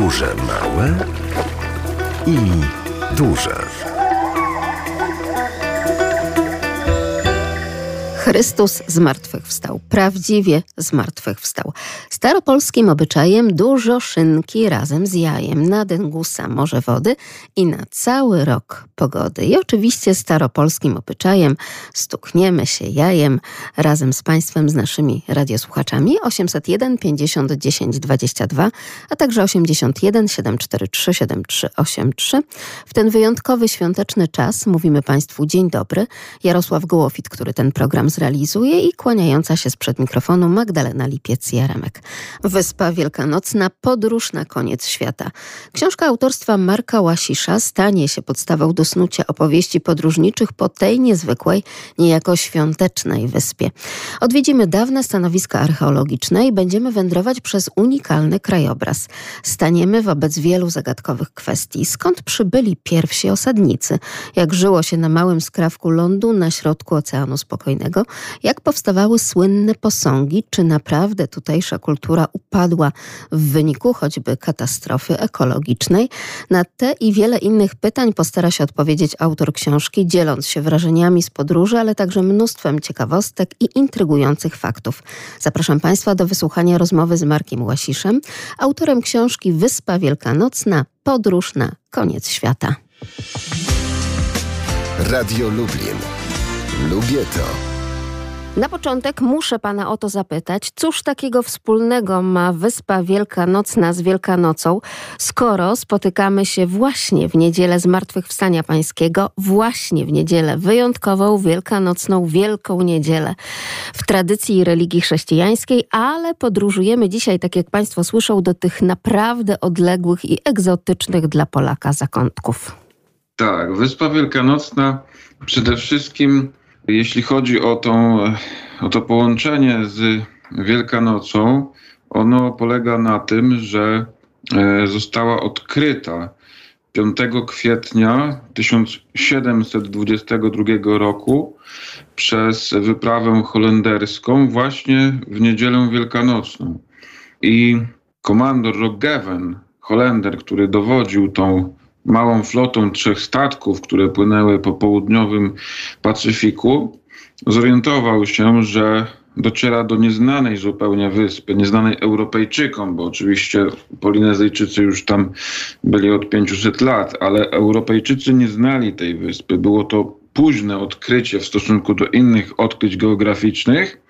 Podróże małe i duże. Chrystus zmartwychwstał, prawdziwie zmartwychwstał. Staropolskim obyczajem dużo szynki razem z jajem, na dęgusa morze wody i na cały rok pogody. I oczywiście staropolskim obyczajem stukniemy się jajem razem z Państwem, z naszymi radiosłuchaczami 801 50 10 22, a także 81 743 7383. W ten wyjątkowy świąteczny czas mówimy Państwu dzień dobry. Jarosław Gołofit, który ten program zrealizuje i kłaniająca się sprzed mikrofonu Magdalena Lipiec-Jaremek. Wyspa Wielkanocna, podróż na koniec świata. Książka autorstwa Marka Łasisza stanie się podstawą do snucia opowieści podróżniczych po tej niezwykłej, niejako świątecznej wyspie. Odwiedzimy dawne stanowiska archeologiczne i będziemy wędrować przez unikalny krajobraz. Staniemy wobec wielu zagadkowych kwestii. Skąd przybyli pierwsi osadnicy? Jak żyło się na małym skrawku lądu na środku Oceanu Spokojnego? Jak powstawały słynne posągi? Czy naprawdę tutejsza kultura upadła w wyniku choćby katastrofy ekologicznej? Na te i wiele innych pytań postara się odpowiedzieć autor książki, dzieląc się wrażeniami z podróży, ale także mnóstwem ciekawostek i intrygujących faktów. Zapraszam Państwa do wysłuchania rozmowy z Markiem Łasiszem, autorem książki Wyspa Wielkanocna Podróż na koniec świata. Radio Lublin. Lubię to. Na początek muszę pana o to zapytać, cóż takiego wspólnego ma Wyspa Wielkanocna z Wielkanocą, skoro spotykamy się właśnie w niedzielę Zmartwychwstania Pańskiego, właśnie w niedzielę wyjątkową, wielkanocną, Wielką Niedzielę w tradycji religii chrześcijańskiej, ale podróżujemy dzisiaj, tak jak państwo słyszą, do tych naprawdę odległych i egzotycznych dla Polaka zakątków. Tak, Wyspa Wielkanocna przede wszystkim jeśli chodzi o, tą, o to połączenie z Wielkanocą, ono polega na tym, że e, została odkryta 5 kwietnia 1722 roku przez wyprawę holenderską właśnie w niedzielę wielkanocną. I komandor Roggeven, Holender, który dowodził tą małą flotą trzech statków, które płynęły po południowym Pacyfiku, zorientował się, że dociera do nieznanej zupełnie wyspy, nieznanej Europejczykom, bo oczywiście Polinezyjczycy już tam byli od 500 lat, ale Europejczycy nie znali tej wyspy. Było to późne odkrycie w stosunku do innych odkryć geograficznych.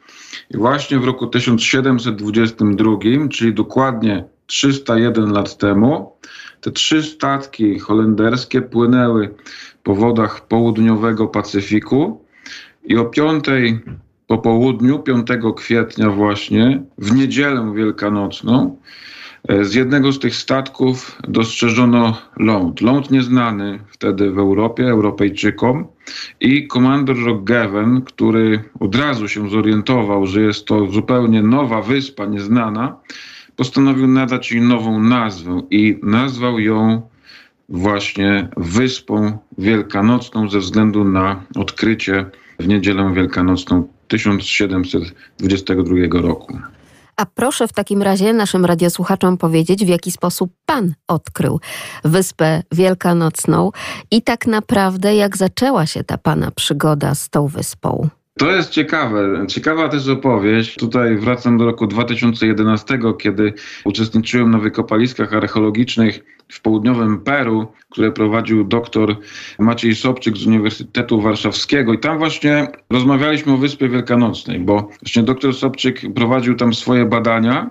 I właśnie w roku 1722, czyli dokładnie 301 lat temu, te trzy statki holenderskie płynęły po wodach południowego Pacyfiku i o piątej po południu, 5 kwietnia właśnie, w niedzielę wielkanocną, e, z jednego z tych statków dostrzeżono ląd. Ląd nieznany wtedy w Europie, Europejczykom. I komandor Roggeven, który od razu się zorientował, że jest to zupełnie nowa wyspa, nieznana, postanowił nadać jej nową nazwę i nazwał ją właśnie Wyspą Wielkanocną ze względu na odkrycie w niedzielę wielkanocną 1722 roku. A proszę w takim razie naszym radiosłuchaczom powiedzieć, w jaki sposób Pan odkrył Wyspę Wielkanocną i tak naprawdę jak zaczęła się ta Pana przygoda z tą wyspą. To jest ciekawe. Ciekawa też opowieść. Tutaj wracam do roku 2011, kiedy uczestniczyłem na wykopaliskach archeologicznych w południowym Peru, które prowadził doktor Maciej Sobczyk z Uniwersytetu Warszawskiego. I tam właśnie rozmawialiśmy o Wyspie Wielkanocnej, bo właśnie doktor Sobczyk prowadził tam swoje badania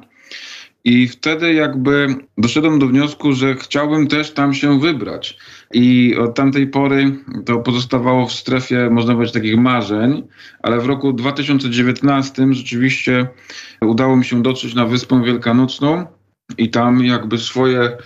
i wtedy jakby doszedłem do wniosku, że chciałbym też tam się wybrać. I od tamtej pory to pozostawało w strefie, można powiedzieć, takich marzeń, ale w roku 2019 rzeczywiście udało mi się dotrzeć na Wyspę Wielkanocną i tam jakby swoje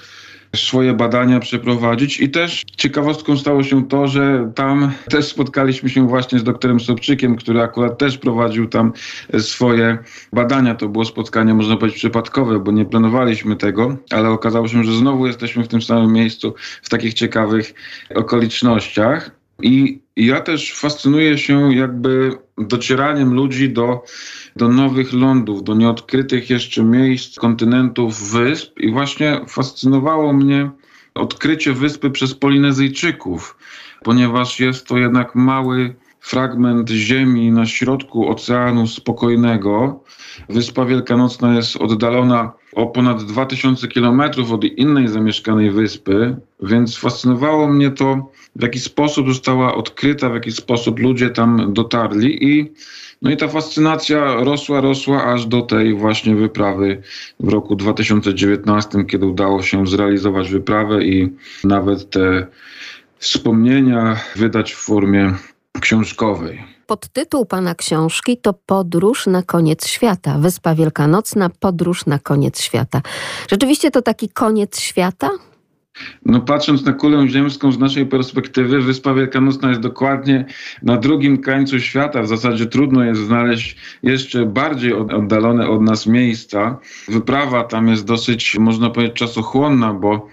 swoje badania przeprowadzić. I też ciekawostką stało się to, że tam też spotkaliśmy się właśnie z doktorem Sobczykiem, który akurat też prowadził tam swoje badania. To było spotkanie, można powiedzieć, przypadkowe, bo nie planowaliśmy tego, ale okazało się, że znowu jesteśmy w tym samym miejscu, w takich ciekawych okolicznościach. I ja też fascynuję się jakby docieraniem ludzi do, do nowych lądów, do nieodkrytych jeszcze miejsc, kontynentów, wysp. I właśnie fascynowało mnie odkrycie wyspy przez Polinezyjczyków, ponieważ jest to jednak mały fragment ziemi na środku Oceanu Spokojnego. Wyspa Wielkanocna jest oddalona o ponad 2000 kilometrów od innej zamieszkanej wyspy, więc fascynowało mnie to, w jaki sposób została odkryta, w jaki sposób ludzie tam dotarli i no i ta fascynacja rosła, rosła aż do tej właśnie wyprawy w roku 2019, kiedy udało się zrealizować wyprawę i nawet te wspomnienia wydać w formie książkowej. Podtytuł pana książki to Podróż na koniec świata. Wyspa Wielkanocna, Podróż na koniec świata. Rzeczywiście to taki koniec świata? No patrząc na kulę ziemską z naszej perspektywy, Wyspa Wielkanocna jest dokładnie na drugim krańcu świata. W zasadzie trudno jest znaleźć jeszcze bardziej oddalone od nas miejsca. Wyprawa tam jest dosyć, można powiedzieć, czasochłonna, bo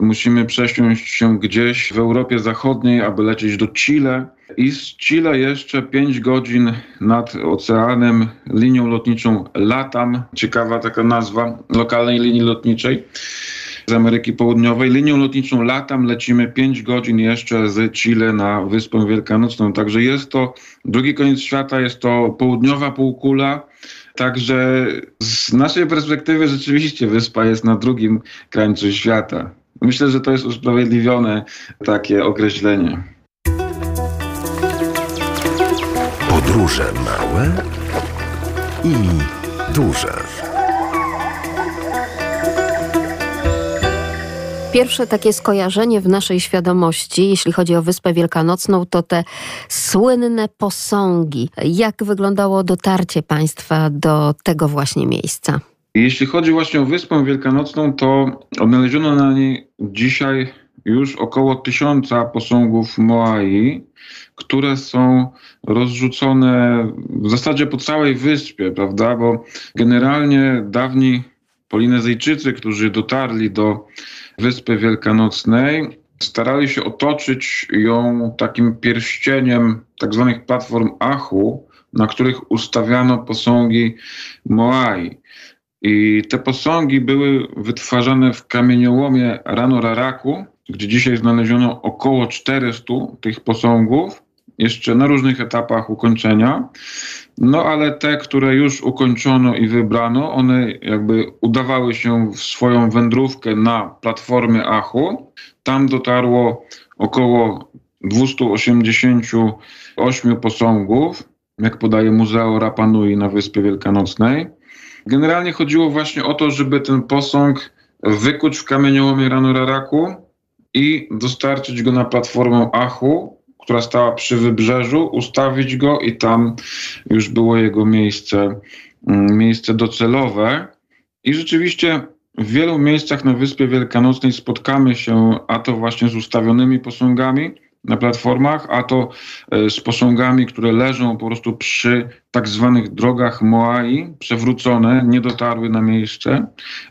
musimy przesiąść się gdzieś w Europie Zachodniej, aby lecieć do Chile. I z Chile jeszcze 5 godzin nad oceanem linią lotniczą LATAM, ciekawa taka nazwa lokalnej linii lotniczej z Ameryki Południowej. Linią lotniczą LATAM lecimy 5 godzin jeszcze z Chile na Wyspę Wielkanocną. Także jest to drugi koniec świata, jest to południowa półkula. Także z naszej perspektywy rzeczywiście wyspa jest na drugim krańcu świata. Myślę, że to jest usprawiedliwione takie określenie. Podróże małe i duże. Pierwsze takie skojarzenie w naszej świadomości, jeśli chodzi o Wyspę Wielkanocną, to te słynne posągi. Jak wyglądało dotarcie państwa do tego właśnie miejsca? Jeśli chodzi właśnie o Wyspę Wielkanocną, to odnaleziono na niej dzisiaj już około tysiąca posągów Moai, które są rozrzucone w zasadzie po całej wyspie, prawda? Bo generalnie dawni Polinezyjczycy, którzy dotarli do Wyspy Wielkanocnej, starali się otoczyć ją takim pierścieniem tak zwanych platform Achu, na których ustawiano posągi Moai. I te posągi były wytwarzane w kamieniołomie Rano Raraku, gdzie dzisiaj znaleziono około 400 tych posągów, jeszcze na różnych etapach ukończenia. No ale te, które już ukończono i wybrano, one jakby udawały się w swoją wędrówkę na platformie Achu. Tam dotarło około 288 posągów, jak podaje Muzeo Rapanui na Wyspie Wielkanocnej. Generalnie chodziło właśnie o to, żeby ten posąg wykuć w kamieniołomie Ranuraraku i dostarczyć go na platformę Achu, która stała przy wybrzeżu, ustawić go i tam już było jego miejsce, mm, miejsce docelowe. I rzeczywiście w wielu miejscach na Wyspie Wielkanocnej spotkamy się a to właśnie z ustawionymi posągami, na platformach, a to e, z posągami, które leżą po prostu przy tak zwanych drogach Moai, przewrócone, nie dotarły na miejsce,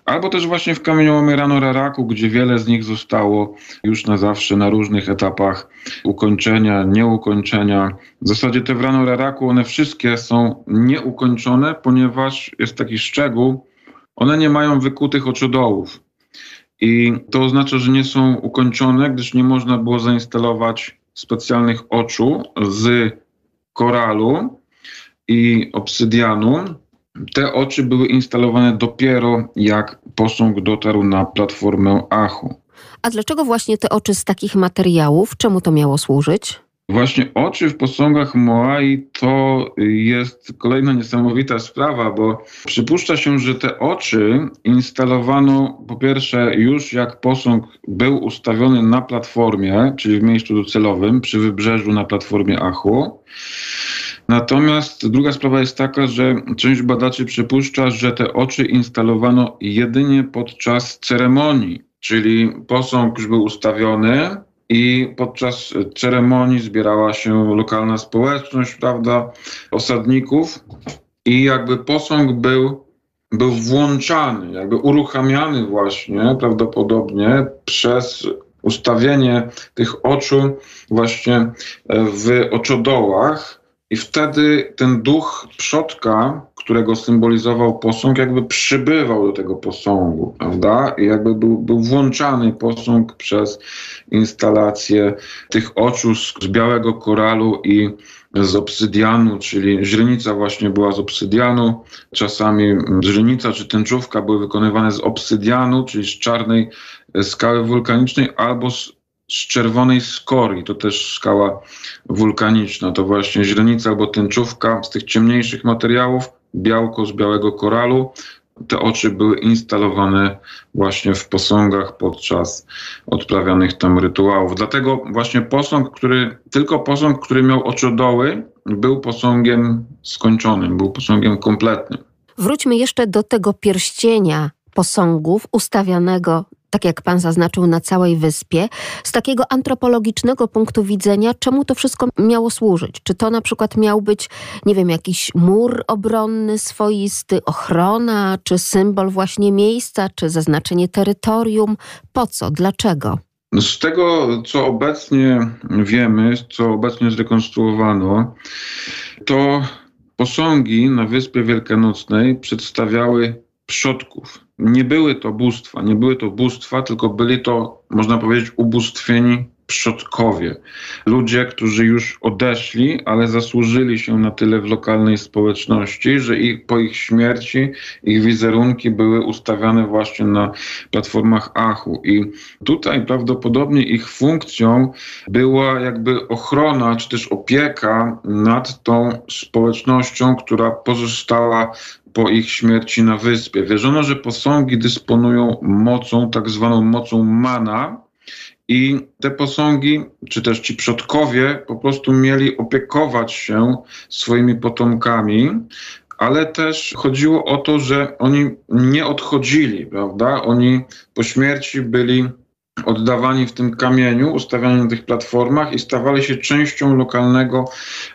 albo też właśnie w kamieniołomie Rano Raraku, gdzie wiele z nich zostało już na zawsze na różnych etapach ukończenia, nieukończenia. W zasadzie te w Rano Raraku, one wszystkie są nieukończone, ponieważ jest taki szczegół, one nie mają wykutych oczodołów. I to oznacza, że nie są ukończone, gdyż nie można było zainstalować specjalnych oczu z koralu i obsydianu. Te oczy były instalowane dopiero jak posąg dotarł na platformę Achu. A dlaczego właśnie te oczy z takich materiałów? Czemu to miało służyć? Właśnie oczy w posągach Moai to jest kolejna niesamowita sprawa, bo przypuszcza się, że te oczy instalowano po pierwsze już jak posąg był ustawiony na platformie, czyli w miejscu docelowym przy wybrzeżu na platformie Achu. Natomiast druga sprawa jest taka, że część badaczy przypuszcza, że te oczy instalowano jedynie podczas ceremonii, czyli posąg już był ustawiony, i podczas ceremonii zbierała się lokalna społeczność, prawda, osadników i jakby posąg był, był włączany, jakby uruchamiany właśnie prawdopodobnie przez ustawienie tych oczu właśnie w oczodołach. I wtedy ten duch przodka, którego symbolizował posąg, jakby przybywał do tego posągu, prawda? I jakby był, był włączany posąg przez instalację tych oczu z, z białego koralu i z obsydianu, czyli źrenica właśnie była z obsydianu, czasami źrenica czy tęczówka były wykonywane z obsydianu, czyli z czarnej skały wulkanicznej albo z z czerwonej skorii, to też skała wulkaniczna, to właśnie źrenica albo tęczówka z tych ciemniejszych materiałów, białko z białego koralu. Te oczy były instalowane właśnie w posągach podczas odprawianych tam rytuałów. Dlatego właśnie posąg, który, tylko posąg, który miał oczodoły, był posągiem skończonym, był posągiem kompletnym. Wróćmy jeszcze do tego pierścienia posągów ustawianego tak jak pan zaznaczył, na całej wyspie. Z takiego antropologicznego punktu widzenia, czemu to wszystko miało służyć? Czy to na przykład miał być, nie wiem, jakiś mur obronny swoisty, ochrona, czy symbol właśnie miejsca, czy zaznaczenie terytorium? Po co? Dlaczego? Z tego, co obecnie wiemy, co obecnie zrekonstruowano, to posągi na Wyspie Wielkanocnej przedstawiały przodków. Nie były to bóstwa, nie były to bóstwa, tylko byli to, można powiedzieć, ubóstwieni przodkowie. Ludzie, którzy już odeszli, ale zasłużyli się na tyle w lokalnej społeczności, że ich, po ich śmierci ich wizerunki były ustawiane właśnie na platformach Achu. I tutaj prawdopodobnie ich funkcją była jakby ochrona, czy też opieka nad tą społecznością, która pozostała po ich śmierci na wyspie. Wierzono, że posągi dysponują mocą, tak zwaną mocą mana, i te posągi, czy też ci przodkowie, po prostu mieli opiekować się swoimi potomkami, ale też chodziło o to, że oni nie odchodzili, prawda? Oni po śmierci byli oddawani w tym kamieniu, ustawiani na tych platformach i stawali się częścią lokalnego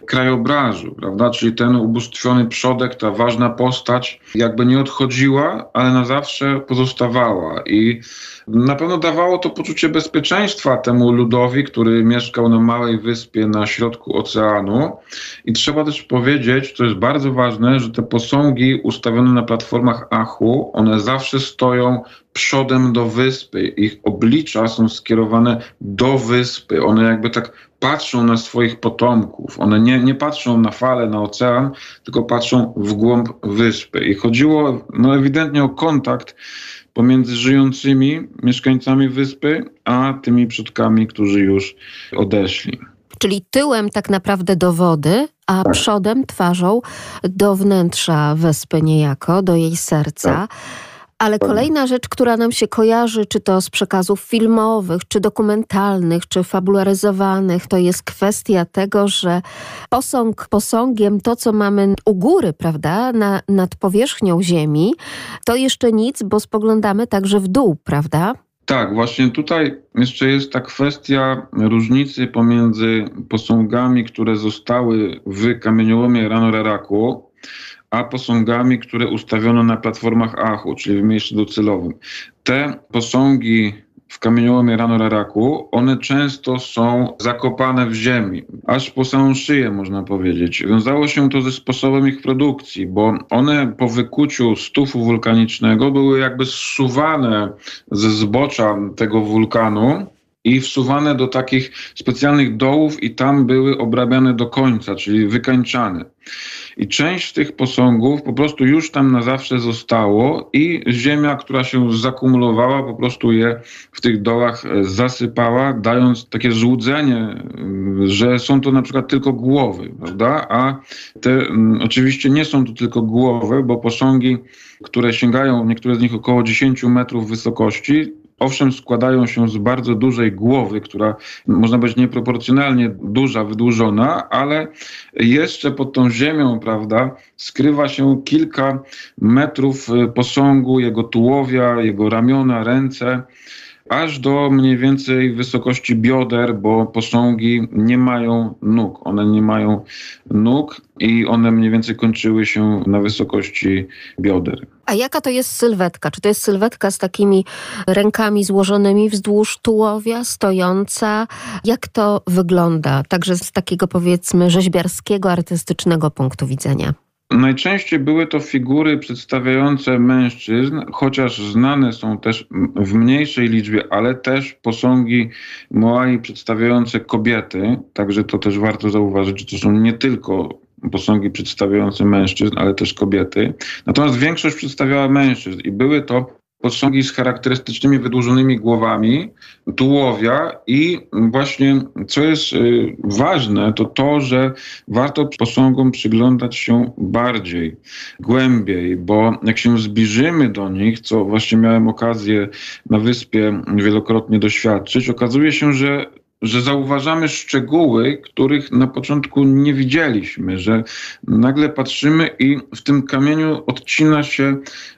krajobrazu, prawda? Czyli ten ubóstwiony przodek, ta ważna postać jakby nie odchodziła, ale na zawsze pozostawała i na pewno dawało to poczucie bezpieczeństwa temu ludowi, który mieszkał na małej wyspie na środku oceanu. I trzeba też powiedzieć, to jest bardzo ważne, że te posągi ustawione na platformach Achu, one zawsze stoją przodem do wyspy. Ich oblicza są skierowane do wyspy. One jakby tak patrzą na swoich potomków. One nie, nie patrzą na fale, na ocean, tylko patrzą w głąb wyspy. I chodziło no, ewidentnie o kontakt pomiędzy żyjącymi mieszkańcami wyspy, a tymi przodkami, którzy już odeszli. Czyli tyłem tak naprawdę do wody, a tak. przodem twarzą do wnętrza wyspy niejako, do jej serca. Tak. Ale kolejna rzecz, która nam się kojarzy, czy to z przekazów filmowych, czy dokumentalnych, czy fabularyzowanych, to jest kwestia tego, że posąg posągiem, to co mamy u góry, prawda, na, nad powierzchnią Ziemi, to jeszcze nic, bo spoglądamy także w dół, prawda? Tak, właśnie tutaj jeszcze jest ta kwestia różnicy pomiędzy posągami, które zostały w kamieniołomie Ranoreraku, a posągami, które ustawiono na platformach Achu, czyli w miejscu docelowym. Te posągi w kamieniołomie Rano-Raraku, one często są zakopane w ziemi, aż po samą szyję można powiedzieć. Wiązało się to ze sposobem ich produkcji, bo one po wykuciu stufu wulkanicznego były jakby zsuwane ze zbocza tego wulkanu i wsuwane do takich specjalnych dołów i tam były obrabiane do końca, czyli wykańczane. I część tych posągów po prostu już tam na zawsze zostało i ziemia, która się zakumulowała, po prostu je w tych dołach e, zasypała, dając takie złudzenie, że są to na przykład tylko głowy, prawda? A te mm, oczywiście nie są to tylko głowy, bo posągi, które sięgają, niektóre z nich około 10 metrów wysokości, owszem składają się z bardzo dużej głowy, która można być nieproporcjonalnie duża, wydłużona, ale jeszcze pod tą ziemią, prawda, skrywa się kilka metrów posągu, jego tułowia, jego ramiona, ręce. Aż do mniej więcej wysokości bioder, bo posągi nie mają nóg. One nie mają nóg i one mniej więcej kończyły się na wysokości bioder. A jaka to jest sylwetka? Czy to jest sylwetka z takimi rękami złożonymi wzdłuż tułowia, stojąca? Jak to wygląda? Także z takiego powiedzmy rzeźbiarskiego, artystycznego punktu widzenia. Najczęściej były to figury przedstawiające mężczyzn, chociaż znane są też w mniejszej liczbie, ale też posągi Moai przedstawiające kobiety, także to też warto zauważyć, że to są nie tylko posągi przedstawiające mężczyzn, ale też kobiety. Natomiast większość przedstawiała mężczyzn i były to posągi z charakterystycznymi wydłużonymi głowami, tułowia i właśnie co jest y, ważne, to to, że warto posągom przyglądać się bardziej, głębiej, bo jak się zbliżymy do nich, co właśnie miałem okazję na wyspie wielokrotnie doświadczyć, okazuje się, że że zauważamy szczegóły, których na początku nie widzieliśmy, że nagle patrzymy i w tym kamieniu odcina się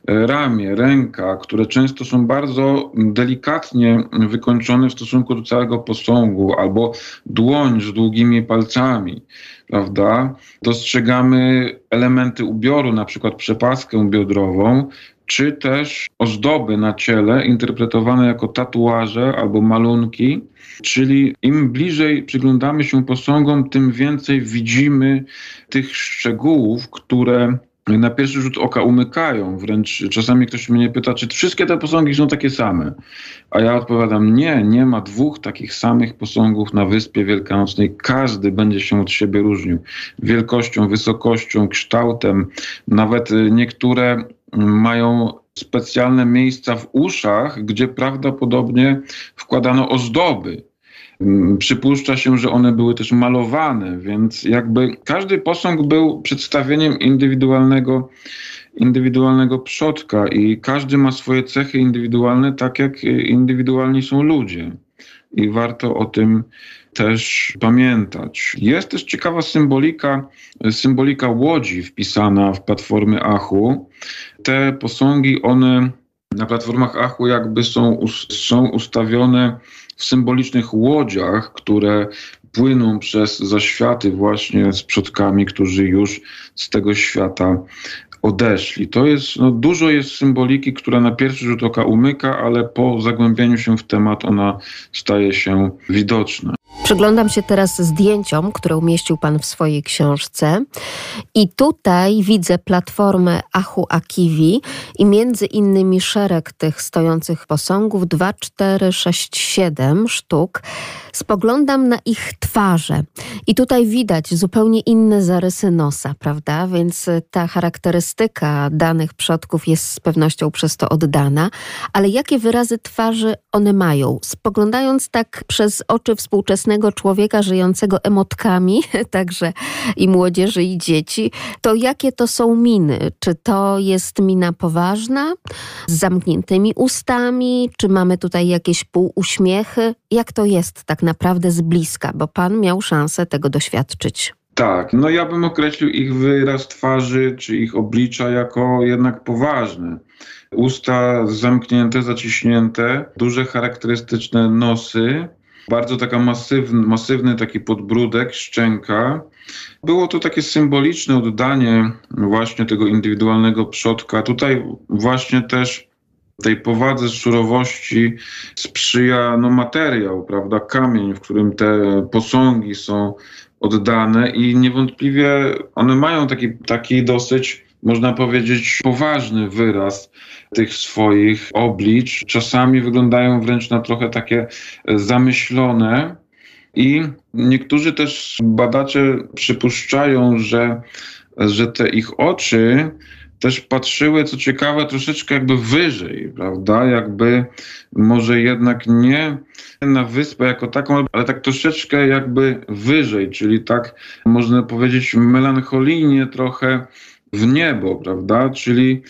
e, ramię, ręka, które często są bardzo delikatnie wykończone w stosunku do całego posągu, albo dłoń z długimi palcami, prawda? Dostrzegamy elementy ubioru, na przykład przepaskę biodrową, czy też ozdoby na ciele interpretowane jako tatuaże albo malunki, czyli im bliżej przyglądamy się posągom, tym więcej widzimy tych szczegółów, które na pierwszy rzut oka umykają. Wręcz czasami ktoś mnie pyta, czy wszystkie te posągi są takie same. A ja odpowiadam, nie, nie ma dwóch takich samych posągów na Wyspie Wielkanocnej. Każdy będzie się od siebie różnił. Wielkością, wysokością, kształtem. Nawet niektóre mają specjalne miejsca w uszach, gdzie prawdopodobnie wkładano ozdoby. Mm, przypuszcza się, że one były też malowane, więc jakby każdy posąg był przedstawieniem indywidualnego, indywidualnego przodka i każdy ma swoje cechy indywidualne, tak jak indywidualni są ludzie. I warto o tym też pamiętać. Jest też ciekawa symbolika, symbolika łodzi wpisana w platformy Achu. Te posągi, one na platformach Achu jakby są, są ustawione w symbolicznych łodziach, które płyną przez zaświaty właśnie z przodkami, którzy już z tego świata odeszli. To jest, no, dużo jest symboliki, która na pierwszy rzut oka umyka, ale po zagłębieniu się w temat ona staje się widoczna. Przyglądam się teraz zdjęciom, które umieścił Pan w swojej książce i tutaj widzę platformę Achu Akiwi i między innymi szereg tych stojących posągów, 2, 4, 6, 7 sztuk. Spoglądam na ich twarze i tutaj widać zupełnie inne zarysy nosa, prawda? Więc ta charakterystyka danych przodków jest z pewnością przez to oddana, ale jakie wyrazy twarzy one mają? Spoglądając tak przez oczy człowieka żyjącego emotkami, także i młodzieży, i dzieci, to jakie to są miny? Czy to jest mina poważna, z zamkniętymi ustami? Czy mamy tutaj jakieś półuśmiechy? Jak to jest tak naprawdę z bliska? Bo pan miał szansę tego doświadczyć. Tak, no ja bym określił ich wyraz twarzy czy ich oblicza jako jednak poważne. Usta zamknięte, zaciśnięte, duże charakterystyczne nosy, bardzo taka masywny, masywny taki podbródek, szczęka. Było to takie symboliczne oddanie właśnie tego indywidualnego przodka. Tutaj właśnie też tej powadze surowości sprzyja no, materiał, prawda, kamień, w którym te posągi są oddane i niewątpliwie one mają taki, taki dosyć, można powiedzieć, poważny wyraz tych swoich oblicz. Czasami wyglądają wręcz na trochę takie zamyślone. I niektórzy też badacze przypuszczają, że, że te ich oczy też patrzyły, co ciekawe, troszeczkę jakby wyżej, prawda? Jakby może jednak nie na wyspę jako taką, ale tak troszeczkę jakby wyżej, czyli tak można powiedzieć melancholijnie trochę w niebo, prawda? Czyli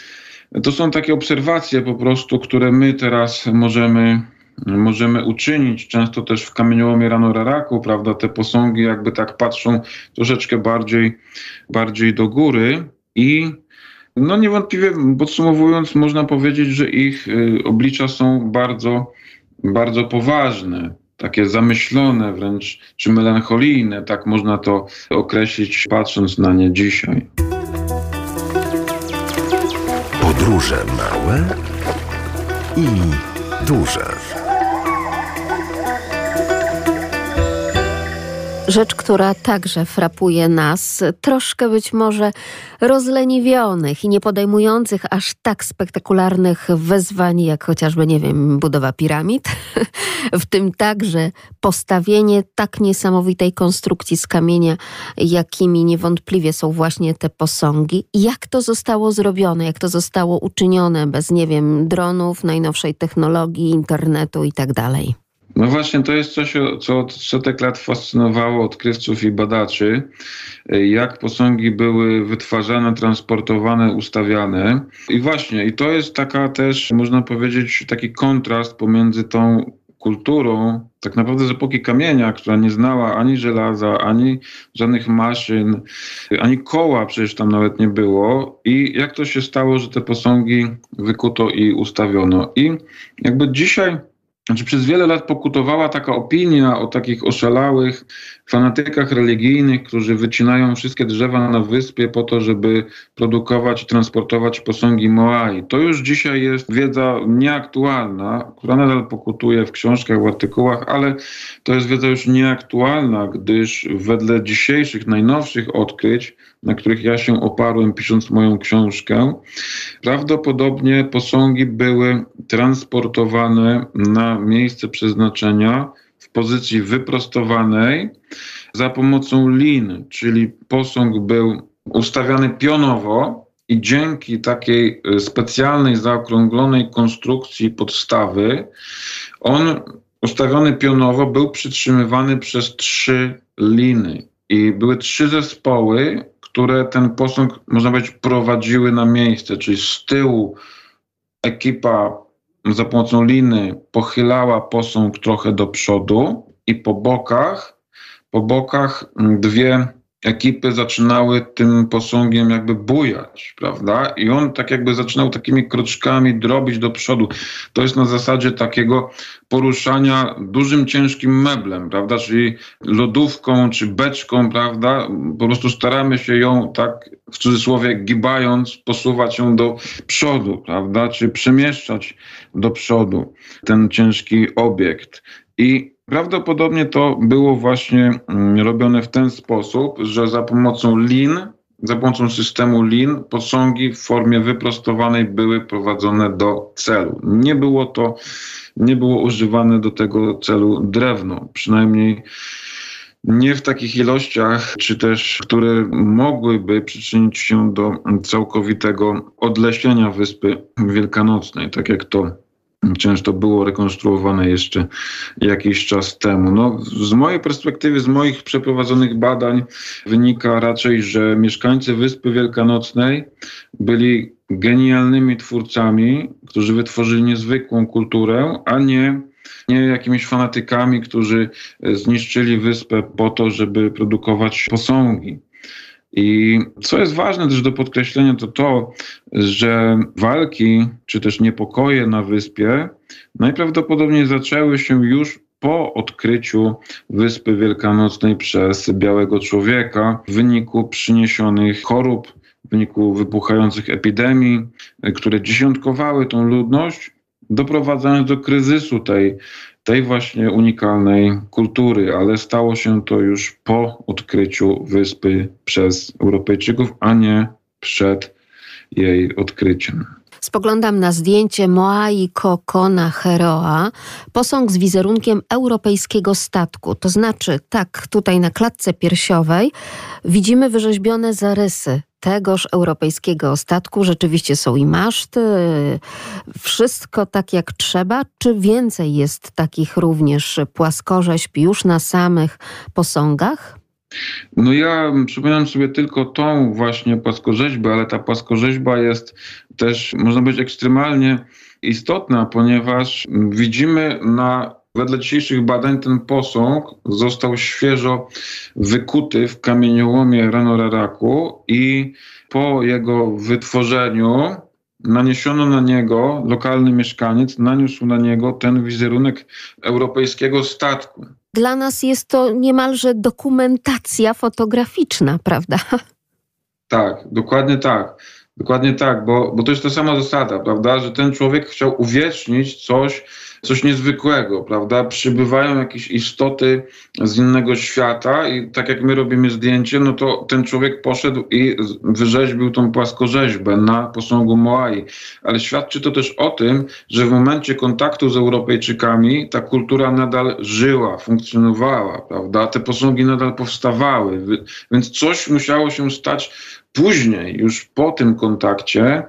to są takie obserwacje po prostu, które my teraz możemy możemy uczynić. Często też w kamieniołomie rano raraku, prawda, te posągi jakby tak patrzą troszeczkę bardziej, bardziej do góry i no niewątpliwie podsumowując, można powiedzieć, że ich y, oblicza są bardzo bardzo poważne, takie zamyślone wręcz, czy melancholijne, tak można to określić, patrząc na nie dzisiaj. Podróże małe i duże. Rzecz, która także frapuje nas, troszkę być może rozleniwionych i nie podejmujących aż tak spektakularnych wyzwań, jak chociażby, nie wiem, budowa piramid, w tym także postawienie tak niesamowitej konstrukcji z kamienia, jakimi niewątpliwie są właśnie te posągi. Jak to zostało zrobione, jak to zostało uczynione bez, nie wiem, dronów, najnowszej technologii, internetu i tak? No właśnie, to jest coś, co od setek lat fascynowało odkrywców i badaczy, jak posągi były wytwarzane, transportowane, ustawiane. I właśnie, i to jest taka też, można powiedzieć, taki kontrast pomiędzy tą kulturą, tak naprawdę z epoki kamienia, która nie znała ani żelaza, ani żadnych maszyn, ani koła przecież tam nawet nie było. I jak to się stało, że te posągi wykuto i ustawiono. I jakby dzisiaj znaczy przez wiele lat pokutowała taka opinia o takich oszalałych fanatykach religijnych, którzy wycinają wszystkie drzewa na wyspie po to, żeby produkować i transportować posągi Moai. To już dzisiaj jest wiedza nieaktualna, która nadal pokutuje w książkach, w artykułach, ale to jest wiedza już nieaktualna, gdyż wedle dzisiejszych, najnowszych odkryć, na których ja się oparłem pisząc moją książkę, prawdopodobnie posągi były transportowane na miejsce przeznaczenia w pozycji wyprostowanej za pomocą lin, czyli posąg był ustawiany pionowo i dzięki takiej e, specjalnej, zaokrąglonej konstrukcji podstawy, on ustawiony pionowo był przytrzymywany przez trzy liny. I były trzy zespoły, które ten posąg, można powiedzieć, prowadziły na miejsce, czyli z tyłu ekipa za pomocą liny pochylała posąg trochę do przodu i po bokach, po bokach dwie ekipy zaczynały tym posągiem jakby bujać, prawda? I on tak jakby zaczynał takimi kroczkami drobić do przodu. To jest na zasadzie takiego poruszania dużym, ciężkim meblem, prawda? Czyli lodówką czy beczką, prawda? Po prostu staramy się ją tak w cudzysłowie gibając, posuwać ją do przodu, prawda? Czy przemieszczać do przodu ten ciężki obiekt. I Prawdopodobnie to było właśnie mm, robione w ten sposób, że za pomocą lin, za pomocą systemu lin, posągi w formie wyprostowanej były prowadzone do celu. Nie było to, nie było używane do tego celu drewno, przynajmniej nie w takich ilościach, czy też które mogłyby przyczynić się do całkowitego odlesienia Wyspy Wielkanocnej, tak jak to często było rekonstruowane jeszcze jakiś czas temu. No, z mojej perspektywy, z moich przeprowadzonych badań wynika raczej, że mieszkańcy Wyspy Wielkanocnej byli genialnymi twórcami, którzy wytworzyli niezwykłą kulturę, a nie, nie jakimiś fanatykami, którzy zniszczyli wyspę po to, żeby produkować posągi. I co jest ważne też do podkreślenia, to to, że walki czy też niepokoje na wyspie najprawdopodobniej zaczęły się już po odkryciu Wyspy Wielkanocnej przez Białego Człowieka w wyniku przyniesionych chorób, w wyniku wybuchających epidemii, które dziesiątkowały tą ludność, doprowadzając do kryzysu tej tej właśnie unikalnej kultury, ale stało się to już po odkryciu wyspy przez Europejczyków, a nie przed jej odkryciem. Spoglądam na zdjęcie Moai Kokona Heroa, posąg z wizerunkiem europejskiego statku. To znaczy, tak, tutaj na klatce piersiowej widzimy wyrzeźbione zarysy tegoż europejskiego statku rzeczywiście są i maszty, wszystko tak jak trzeba, czy więcej jest takich również płaskorzeźb już na samych posągach? No ja przypominam sobie tylko tą właśnie płaskorzeźbę, ale ta płaskorzeźba jest też, można być ekstremalnie istotna, ponieważ widzimy na Wedle dzisiejszych badań ten posąg został świeżo wykuty w kamieniołomie Ranoraraku i po jego wytworzeniu naniesiono na niego, lokalny mieszkaniec naniósł na niego ten wizerunek europejskiego statku. Dla nas jest to niemalże dokumentacja fotograficzna, prawda? Tak, dokładnie tak. Dokładnie tak, bo, bo to jest ta sama zasada, prawda, że ten człowiek chciał uwiecznić coś, coś niezwykłego, prawda? Przybywają jakieś istoty z innego świata i tak jak my robimy zdjęcie, no to ten człowiek poszedł i wyrzeźbił tą płaskorzeźbę na posągu Moai. Ale świadczy to też o tym, że w momencie kontaktu z Europejczykami ta kultura nadal żyła, funkcjonowała, prawda? Te posągi nadal powstawały, więc coś musiało się stać później, już po tym kontakcie,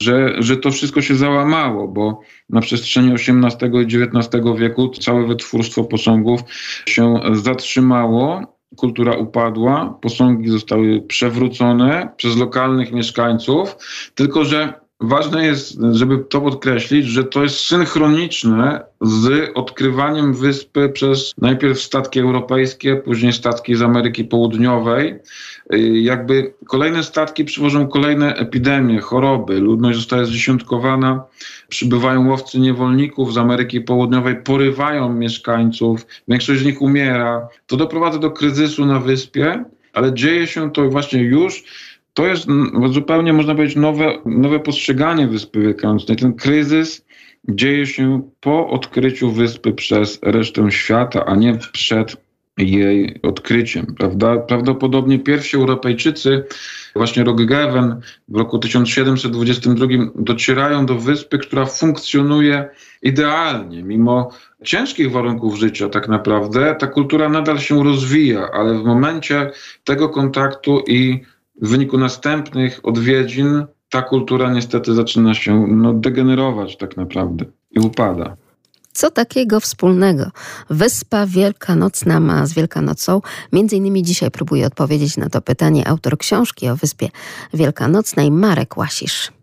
że, że to wszystko się załamało, bo na przestrzeni XVIII i XIX wieku całe wytwórstwo posągów się zatrzymało kultura upadła, posągi zostały przewrócone przez lokalnych mieszkańców, tylko że ważne jest, żeby to podkreślić, że to jest synchroniczne z odkrywaniem wyspy przez najpierw statki europejskie, później statki z Ameryki Południowej. Jakby kolejne statki przywożą kolejne epidemie, choroby, ludność zostaje zdziesiątkowana, przybywają łowcy niewolników z Ameryki Południowej, porywają mieszkańców, większość z nich umiera. To doprowadza do kryzysu na wyspie, ale dzieje się to właśnie już to jest zupełnie, można powiedzieć, nowe, nowe postrzeganie Wyspy Wielkanocnej. Ten kryzys dzieje się po odkryciu wyspy przez resztę świata, a nie przed jej odkryciem. Prawda? Prawdopodobnie pierwsi Europejczycy, właśnie Roggeven w roku 1722 docierają do wyspy, która funkcjonuje idealnie, mimo ciężkich warunków życia tak naprawdę. Ta kultura nadal się rozwija, ale w momencie tego kontaktu i w wyniku następnych odwiedzin ta kultura niestety zaczyna się no, degenerować tak naprawdę i upada. Co takiego wspólnego Wyspa Wielkanocna ma z Wielkanocą? Między innymi dzisiaj próbuje odpowiedzieć na to pytanie autor książki o Wyspie Wielkanocnej Marek Łasisz.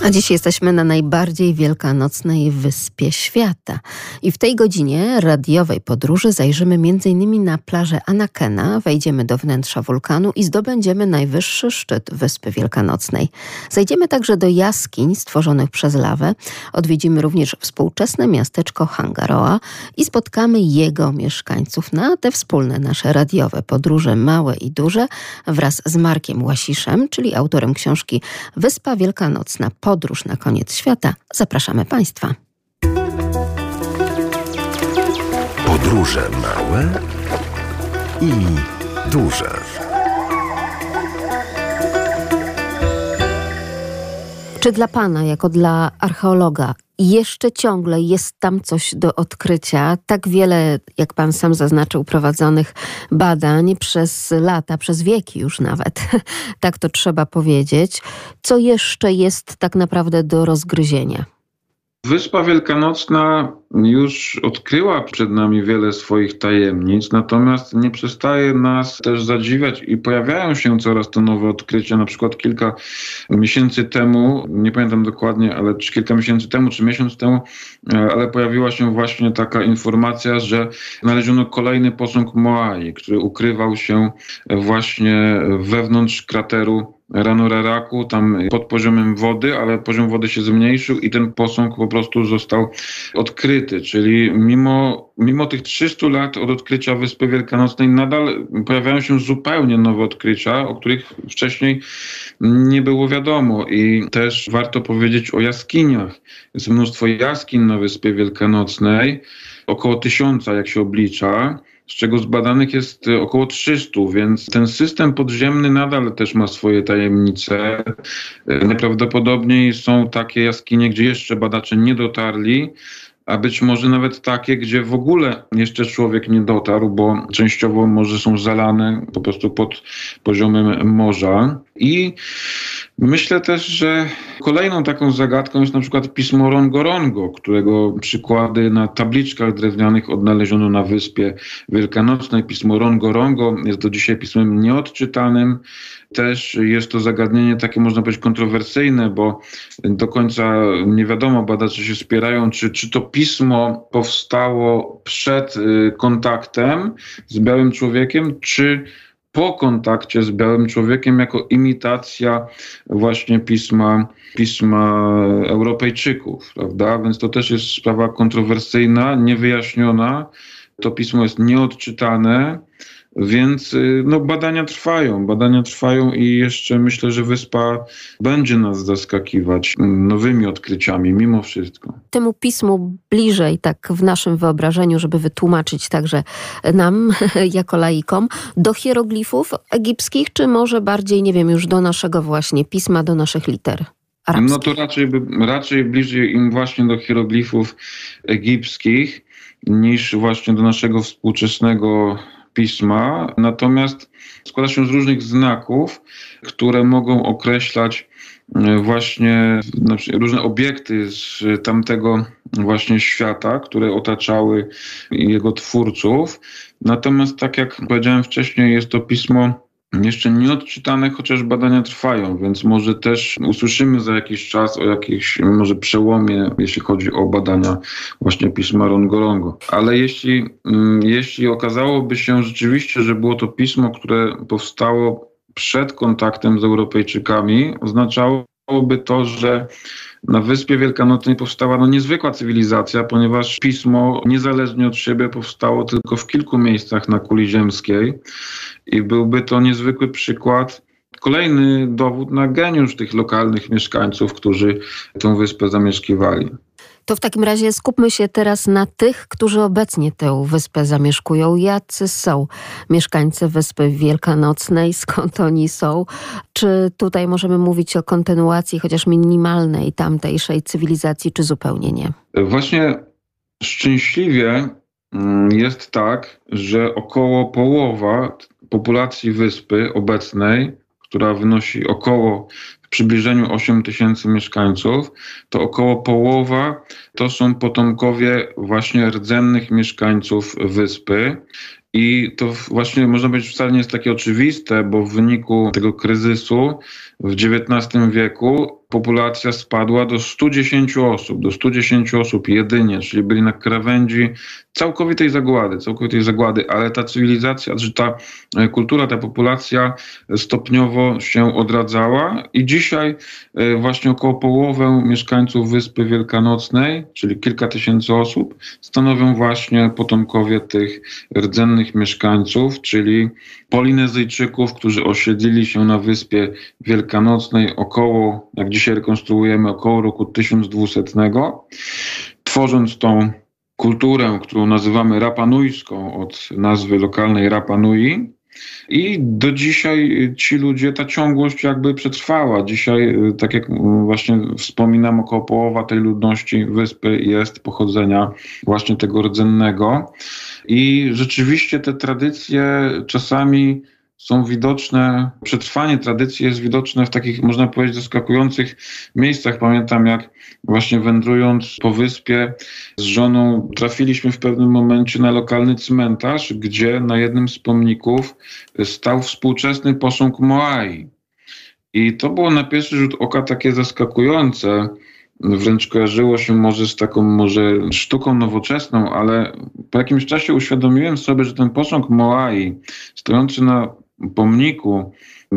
A dziś jesteśmy na najbardziej wielkanocnej wyspie świata. I w tej godzinie radiowej podróży zajrzymy m.in. na plażę Anakena, wejdziemy do wnętrza wulkanu i zdobędziemy najwyższy szczyt Wyspy Wielkanocnej. Zajdziemy także do jaskiń stworzonych przez lawę, odwiedzimy również współczesne miasteczko Hangaroa i spotkamy jego mieszkańców na te wspólne nasze radiowe podróże, małe i duże, wraz z Markiem Łasiszem, czyli autorem książki Wyspa Wielkanocna podróż na koniec świata, zapraszamy Państwa. Podróże małe i duże. Czy dla Pana, jako dla archeologa, jeszcze ciągle jest tam coś do odkrycia. Tak wiele, jak pan sam zaznaczył, prowadzonych badań przez lata, przez wieki już nawet. tak to trzeba powiedzieć. Co jeszcze jest tak naprawdę do rozgryzienia? Wyspa Wielkanocna już odkryła przed nami wiele swoich tajemnic, natomiast nie przestaje nas też zadziwiać i pojawiają się coraz to nowe odkrycia. Na przykład kilka miesięcy temu, nie pamiętam dokładnie, ale czy kilka miesięcy temu, czy miesiąc temu, e, ale pojawiła się właśnie taka informacja, że znaleziono kolejny posąg Moai, który ukrywał się właśnie wewnątrz krateru Ranuraraku, tam pod poziomem wody, ale poziom wody się zmniejszył i ten posąg po prostu został odkryty. Czyli mimo, mimo tych 300 lat od odkrycia Wyspy Wielkanocnej nadal pojawiają się zupełnie nowe odkrycia, o których wcześniej nie było wiadomo. I też warto powiedzieć o jaskiniach. Jest mnóstwo jaskiń na Wyspie Wielkanocnej, około tysiąca jak się oblicza z czego zbadanych jest e, około 300, więc ten system podziemny nadal też ma swoje tajemnice. E, najprawdopodobniej są takie jaskinie, gdzie jeszcze badacze nie dotarli, a być może nawet takie, gdzie w ogóle jeszcze człowiek nie dotarł, bo częściowo morze są zalane po prostu pod poziomem morza. I myślę też, że kolejną taką zagadką jest na przykład pismo Rongorongo, którego przykłady na tabliczkach drewnianych odnaleziono na wyspie Wielkanocnej. Pismo Rongorongo jest do dzisiaj pismem nieodczytanym. Też jest to zagadnienie takie, można powiedzieć, kontrowersyjne, bo do końca nie wiadomo, badacze się spierają, czy, czy to pismo powstało przed y, kontaktem z białym człowiekiem, czy po kontakcie z białym człowiekiem jako imitacja właśnie pisma, pisma Europejczyków, prawda? Więc to też jest sprawa kontrowersyjna, niewyjaśniona. To pismo jest nieodczytane. Więc y, no, badania trwają, badania trwają i jeszcze myślę, że wyspa będzie nas zaskakiwać nowymi odkryciami mimo wszystko. Temu pismu bliżej, tak w naszym wyobrażeniu, żeby wytłumaczyć także nam, jako laikom, do hieroglifów egipskich, czy może bardziej, nie wiem, już do naszego właśnie pisma, do naszych liter? Arabskich? No to raczej, raczej bliżej im właśnie do hieroglifów egipskich niż właśnie do naszego współczesnego pisma, natomiast składa się z różnych znaków, które mogą określać e, właśnie różne obiekty z tamtego właśnie świata, które otaczały jego twórców. Natomiast tak jak powiedziałem wcześniej, jest to pismo jeszcze nie odczytane, chociaż badania trwają, więc może też usłyszymy za jakiś czas o jakimś może przełomie, jeśli chodzi o badania właśnie pisma Rongorongo. Ale jeśli, mm, jeśli okazałoby się rzeczywiście, że było to pismo, które powstało przed kontaktem z Europejczykami, oznaczałoby to, że na Wyspie Wielkanocnej powstała no, niezwykła cywilizacja, ponieważ pismo niezależnie od siebie powstało tylko w kilku miejscach na kuli ziemskiej i byłby to niezwykły przykład, kolejny dowód na geniusz tych lokalnych mieszkańców, którzy tę wyspę zamieszkiwali. To w takim razie skupmy się teraz na tych, którzy obecnie tę wyspę zamieszkują. Jacy są mieszkańcy Wyspy Wielkanocnej? Skąd oni są? Czy tutaj możemy mówić o kontynuacji chociaż minimalnej tamtejszej cywilizacji, czy zupełnie nie? Właśnie szczęśliwie mm, jest tak, że około połowa populacji wyspy obecnej, która wynosi około w przybliżeniu 8 tysięcy mieszkańców, to około połowa to są potomkowie właśnie rdzennych mieszkańców wyspy. I to właśnie można powiedzieć wcale nie jest takie oczywiste, bo w wyniku tego kryzysu w XIX wieku populacja spadła do 110 osób, do 110 osób jedynie, czyli byli na krawędzi całkowitej zagłady, całkowitej zagłady, ale ta cywilizacja, czy ta e, kultura, ta populacja stopniowo się odradzała i dzisiaj e, właśnie około połowę mieszkańców Wyspy Wielkanocnej, czyli kilka tysięcy osób, stanowią właśnie potomkowie tych rdzennych mieszkańców, czyli Polinezyjczyków, którzy osiedlili się na Wyspie Wielkanocnej około, jak dzisiaj rekonstruujemy, około roku 1200, tworząc tą kulturę, którą nazywamy rapanujską od nazwy lokalnej Rapanui. I do dzisiaj ci ludzie, ta ciągłość jakby przetrwała. Dzisiaj, tak jak właśnie wspominam, około połowa tej ludności wyspy jest pochodzenia właśnie tego rdzennego. I rzeczywiście te tradycje czasami są widoczne, przetrwanie tradycji jest widoczne w takich, można powiedzieć, zaskakujących miejscach. Pamiętam, jak właśnie wędrując po wyspie z żoną, trafiliśmy w pewnym momencie na lokalny cmentarz, gdzie na jednym z pomników stał współczesny posąg Moai. I to było na pierwszy rzut oka takie zaskakujące, wręcz kojarzyło się może z taką może sztuką nowoczesną, ale po jakimś czasie uświadomiłem sobie, że ten posąg Moai stojący na pomniku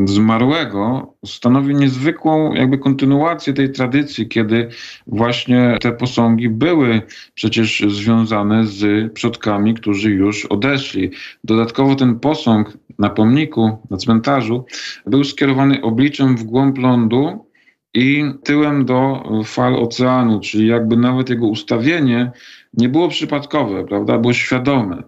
zmarłego stanowi niezwykłą jakby kontynuację tej tradycji, kiedy właśnie te posągi były przecież związane z przodkami, którzy już odeszli. Dodatkowo ten posąg na pomniku, na cmentarzu był skierowany obliczem w głąb lądu, i tyłem do fal oceanu, czyli jakby nawet jego ustawienie nie było przypadkowe, prawda, było świadome.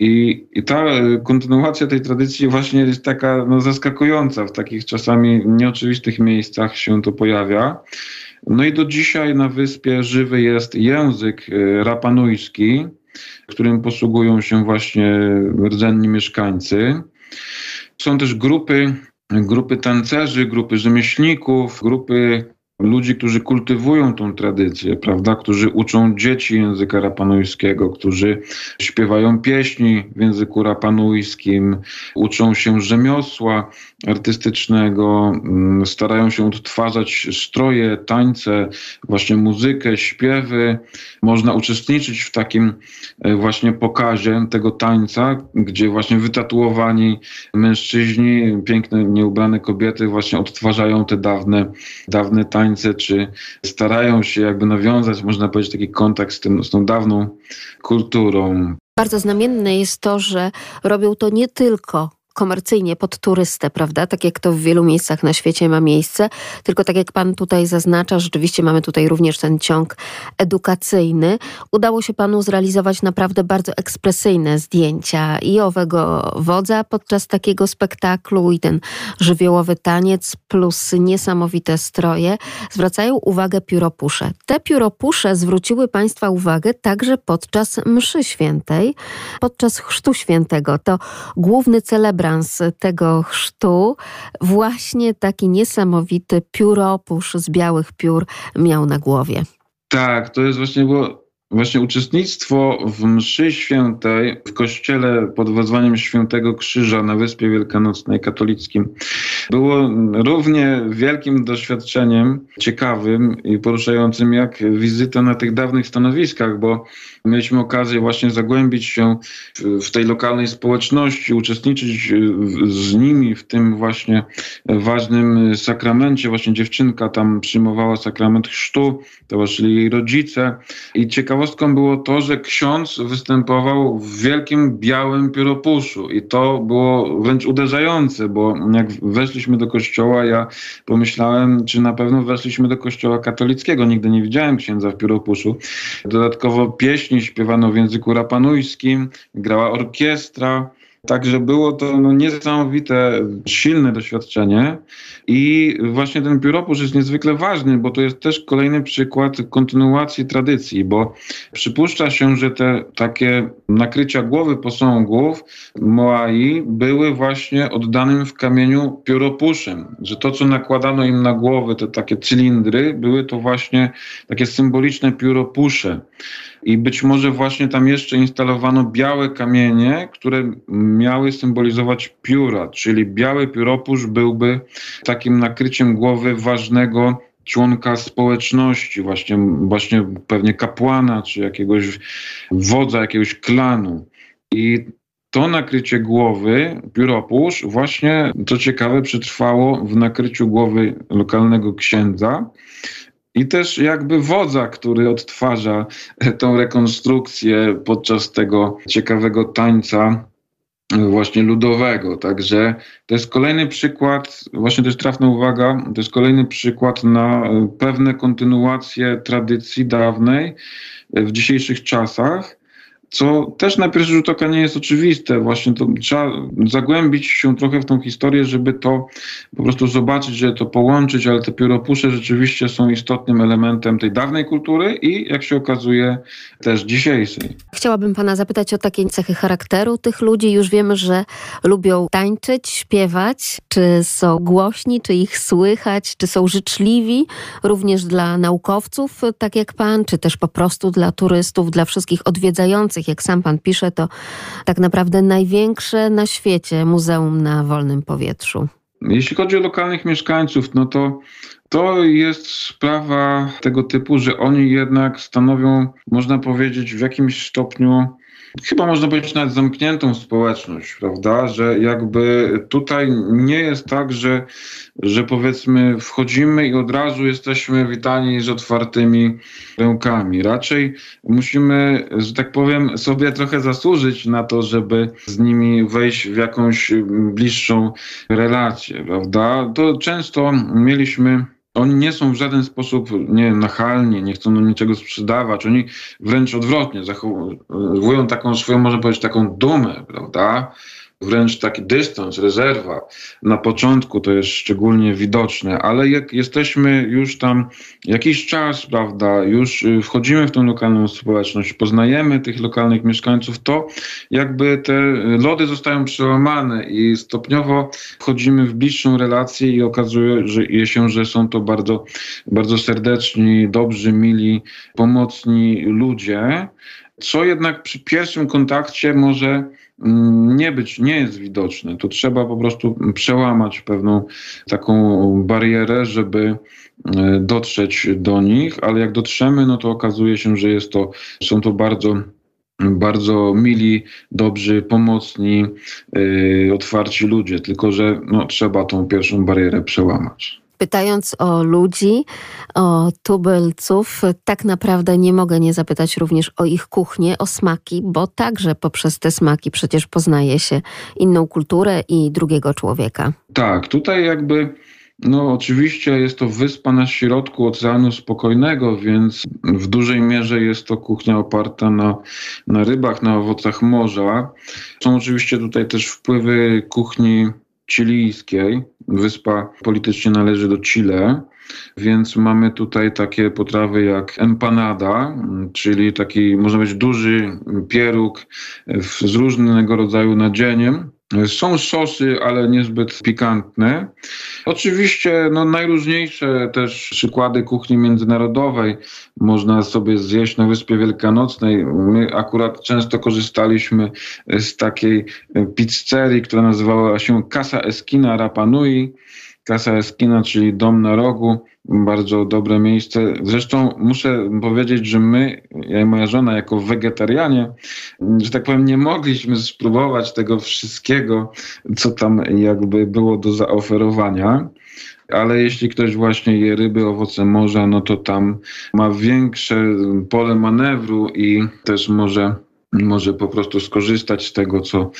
I, I ta kontynuacja tej tradycji właśnie jest taka no, zaskakująca, w takich czasami nieoczywistych miejscach się to pojawia. No i do dzisiaj na wyspie żywy jest język e, rapanujski, którym posługują się właśnie rdzenni mieszkańcy. Są też grupy grupy tancerzy, grupy rzemieślników, grupy ludzi, którzy kultywują tą tradycję, prawda, którzy uczą dzieci języka rapanujskiego, którzy śpiewają pieśni w języku rapanujskim, uczą się rzemiosła artystycznego, mm, starają się odtwarzać stroje, tańce, właśnie muzykę, śpiewy. Można uczestniczyć w takim e, właśnie pokazie tego tańca, gdzie właśnie wytatuowani mężczyźni, piękne, nieubrane kobiety właśnie odtwarzają te dawne, dawne tańce, czy starają się jakby nawiązać, można powiedzieć, taki kontakt z, tym, z tą dawną kulturą. Bardzo znamienne jest to, że robią to nie tylko komercyjnie pod turystę, prawda? Tak jak to w wielu miejscach na świecie ma miejsce. Tylko tak jak pan tutaj zaznacza, rzeczywiście mamy tutaj również ten ciąg edukacyjny. Udało się panu zrealizować naprawdę bardzo ekspresyjne zdjęcia i owego wodza podczas takiego spektaklu i ten żywiołowy taniec plus niesamowite stroje. Zwracają uwagę pióropusze. Te pióropusze zwróciły państwa uwagę także podczas mszy świętej, podczas chrztu świętego. To główny tego chrztu właśnie taki niesamowity pióropusz z białych piór miał na głowie. Tak, to jest właśnie było Właśnie uczestnictwo w mszy świętej w kościele pod wezwaniem Świętego Krzyża na Wyspie Wielkanocnej katolickim było równie wielkim doświadczeniem, ciekawym i poruszającym jak wizyta na tych dawnych stanowiskach, bo mieliśmy okazję właśnie zagłębić się w tej lokalnej społeczności, uczestniczyć z nimi w tym właśnie ważnym sakramencie. Właśnie dziewczynka tam przyjmowała sakrament chrztu, towarzyszyli jej rodzice i ciekawostką było to, że ksiądz występował w wielkim białym pióropuszu i to było wręcz uderzające, bo jak weszliśmy do kościoła, ja pomyślałem, czy na pewno weszliśmy do kościoła katolickiego. Nigdy nie widziałem księdza w pióropuszu. Dodatkowo śpiewano w języku rapanujskim, grała orkiestra. Także było to no, niesamowite, silne doświadczenie i właśnie ten pióropusz jest niezwykle ważny, bo to jest też kolejny przykład kontynuacji tradycji, bo przypuszcza się, że te takie nakrycia głowy posągów Moai były właśnie oddanym w kamieniu pióropuszem, że to, co nakładano im na głowy, te takie cylindry, były to właśnie takie symboliczne pióropusze. I być może właśnie tam jeszcze instalowano białe kamienie, które miały symbolizować pióra, czyli biały pióropusz byłby takim nakryciem głowy ważnego członka społeczności, właśnie, właśnie pewnie kapłana czy jakiegoś wodza, jakiegoś klanu. I to nakrycie głowy, pióropusz, właśnie, co ciekawe, przetrwało w nakryciu głowy lokalnego księdza i też jakby wodza, który odtwarza tą rekonstrukcję podczas tego ciekawego tańca właśnie ludowego. Także to jest kolejny przykład, właśnie jest trafna uwaga, to jest kolejny przykład na pewne kontynuacje tradycji dawnej w dzisiejszych czasach co też na pierwszy rzut oka nie jest oczywiste. Właśnie to trzeba zagłębić się trochę w tą historię, żeby to po prostu zobaczyć, że to połączyć, ale te pióropusze rzeczywiście są istotnym elementem tej dawnej kultury i jak się okazuje też dzisiejszej. Chciałabym pana zapytać o takie cechy charakteru tych ludzi. Już wiemy, że lubią tańczyć, śpiewać. Czy są głośni, czy ich słychać, czy są życzliwi również dla naukowców, tak jak pan, czy też po prostu dla turystów, dla wszystkich odwiedzających jak sam pan pisze, to tak naprawdę największe na świecie muzeum na wolnym powietrzu. Jeśli chodzi o lokalnych mieszkańców, no to to jest sprawa tego typu, że oni jednak stanowią, można powiedzieć, w jakimś stopniu chyba można powiedzieć nawet zamkniętą społeczność, prawda? Że jakby tutaj nie jest tak, że, że powiedzmy wchodzimy i od razu jesteśmy witani z otwartymi rękami. Raczej musimy, że tak powiem, sobie trochę zasłużyć na to, żeby z nimi wejść w jakąś bliższą relację, prawda? To często mieliśmy oni nie są w żaden sposób nie nachalni, nie chcą nam niczego sprzedawać. Oni wręcz odwrotnie zachowują taką swoją, można powiedzieć, taką dumę, prawda? Wręcz taki dystans, rezerwa. Na początku to jest szczególnie widoczne, ale jak jesteśmy już tam jakiś czas, prawda, już y, wchodzimy w tę lokalną społeczność, poznajemy tych lokalnych mieszkańców, to jakby te lody zostają przełamane i stopniowo wchodzimy w bliższą relację i okazuje się, że są to bardzo, bardzo serdeczni, dobrzy, mili, pomocni ludzie, co jednak przy pierwszym kontakcie może nie być, nie jest widoczne. To trzeba po prostu przełamać pewną taką barierę, żeby e, dotrzeć do nich, ale jak dotrzemy, no to okazuje się, że jest to, są to bardzo bardzo mili, dobrzy, pomocni, yy, otwarci ludzie, tylko że no, trzeba tą pierwszą barierę przełamać. Pytając o ludzi, o tubylców, tak naprawdę nie mogę nie zapytać również o ich kuchnię, o smaki, bo także poprzez te smaki przecież poznaje się inną kulturę i drugiego człowieka. Tak, tutaj jakby no, oczywiście jest to wyspa na środku Oceanu Spokojnego, więc w dużej mierze jest to kuchnia oparta na, na rybach, na owocach morza. Są oczywiście tutaj też wpływy kuchni chilijskiej. Wyspa politycznie należy do Chile, więc mamy tutaj takie potrawy jak empanada, czyli taki, można być duży pieróg z różnego rodzaju nadzieniem. Są sosy, ale niezbyt pikantne. Oczywiście no, najróżniejsze też przykłady kuchni międzynarodowej można sobie zjeść na Wyspie Wielkanocnej. My akurat często korzystaliśmy z takiej pizzerii, która nazywała się Casa Esquina Rapanui. Casa Esquina, czyli dom na rogu, bardzo dobre miejsce. Zresztą muszę powiedzieć, że my, ja i moja żona, jako wegetarianie, że tak powiem, nie mogliśmy spróbować tego wszystkiego, co tam jakby było do zaoferowania ale jeśli ktoś właśnie je ryby, owoce morza, no to tam ma większe pole manewru i też może może po prostu skorzystać z tego, co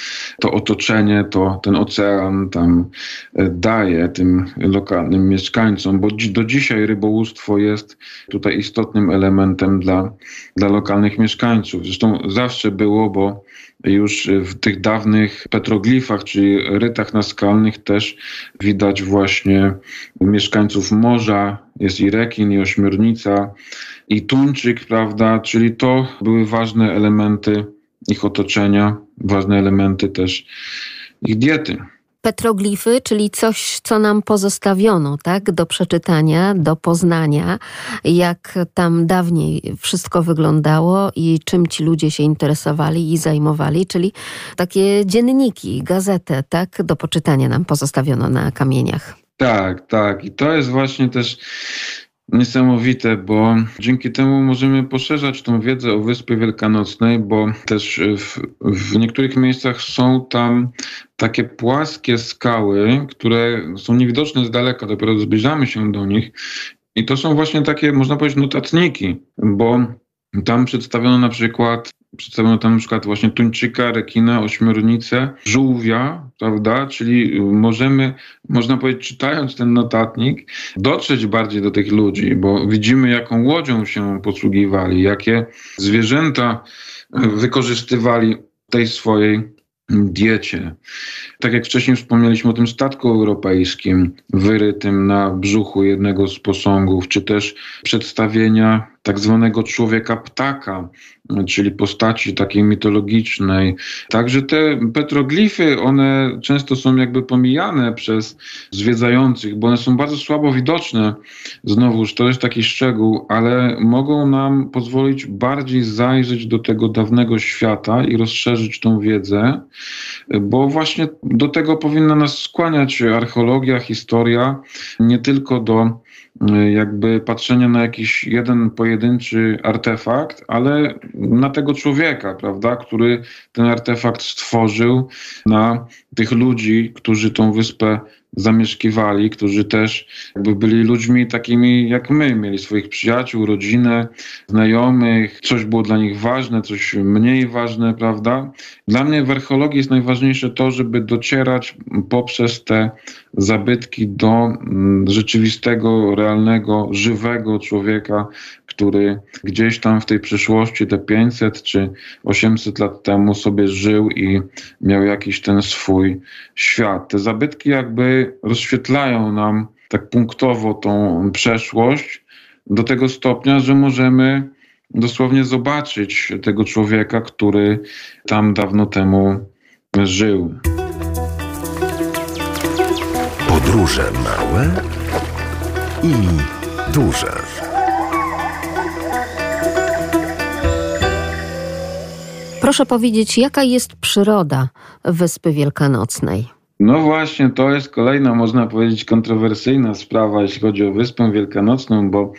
to otoczenie, to ten ocean tam e, daje tym lokalnym mieszkańcom, bo do dzisiaj rybołówstwo jest tutaj istotnym elementem dla, dla lokalnych mieszkańców. Zresztą zawsze było, bo już w tych dawnych petroglifach, czyli rytach naskalnych też widać właśnie mieszkańców morza, jest i rekin, i ośmiornica, i tuńczyk, prawda, czyli to były ważne elementy ich otoczenia, ważne elementy też ich diety. Petroglify, czyli coś, co nam pozostawiono, tak, do przeczytania, do poznania, jak tam dawniej wszystko wyglądało i czym ci ludzie się interesowali i zajmowali, czyli takie dzienniki, gazetę, tak, do poczytania nam pozostawiono na kamieniach. Tak, tak. I to jest właśnie też niesamowite, bo dzięki temu możemy poszerzać tą wiedzę o Wyspie Wielkanocnej, bo też w, w niektórych miejscach są tam takie płaskie skały, które są niewidoczne z daleka, dopiero zbliżamy się do nich. I to są właśnie takie, można powiedzieć, notatniki, bo tam przedstawiono na przykład Przedstawiono tam na przykład właśnie tuńczyka, rekina, ośmiornicę, żółwia, prawda? Czyli możemy, można powiedzieć, czytając ten notatnik, dotrzeć bardziej do tych ludzi, bo widzimy, jaką łodzią się posługiwali, jakie zwierzęta wykorzystywali tej swojej diecie. Tak jak wcześniej wspomnieliśmy o tym statku europejskim wyrytym na brzuchu jednego z posągów, czy też przedstawienia tak zwanego człowieka ptaka, czyli postaci takiej mitologicznej. Także te petroglify, one często są jakby pomijane przez zwiedzających, bo one są bardzo słabo widoczne. Znowuż to jest taki szczegół, ale mogą nam pozwolić bardziej zajrzeć do tego dawnego świata i rozszerzyć tą wiedzę, bo właśnie do tego powinna nas skłaniać archeologia, historia, nie tylko do Y, jakby patrzenia na jakiś jeden pojedynczy artefakt, ale na tego człowieka, prawda, który ten artefakt stworzył, na tych ludzi, którzy tą wyspę zamieszkiwali, którzy też jakby byli ludźmi takimi jak my, mieli swoich przyjaciół, rodzinę, znajomych, coś było dla nich ważne, coś mniej ważne, prawda? Dla mnie w archeologii jest najważniejsze to, żeby docierać poprzez te zabytki do mm, rzeczywistego, realnego, żywego człowieka, który gdzieś tam w tej przyszłości, te 500 czy 800 lat temu sobie żył i miał jakiś ten swój świat. Te zabytki jakby rozświetlają nam tak punktowo tą przeszłość do tego stopnia, że możemy dosłownie zobaczyć tego człowieka, który tam dawno temu żył. Podróże małe i duże. Proszę powiedzieć, jaka jest przyroda Wyspy Wielkanocnej? No właśnie, to jest kolejna, można powiedzieć, kontrowersyjna sprawa, jeśli chodzi o Wyspę Wielkanocną, bo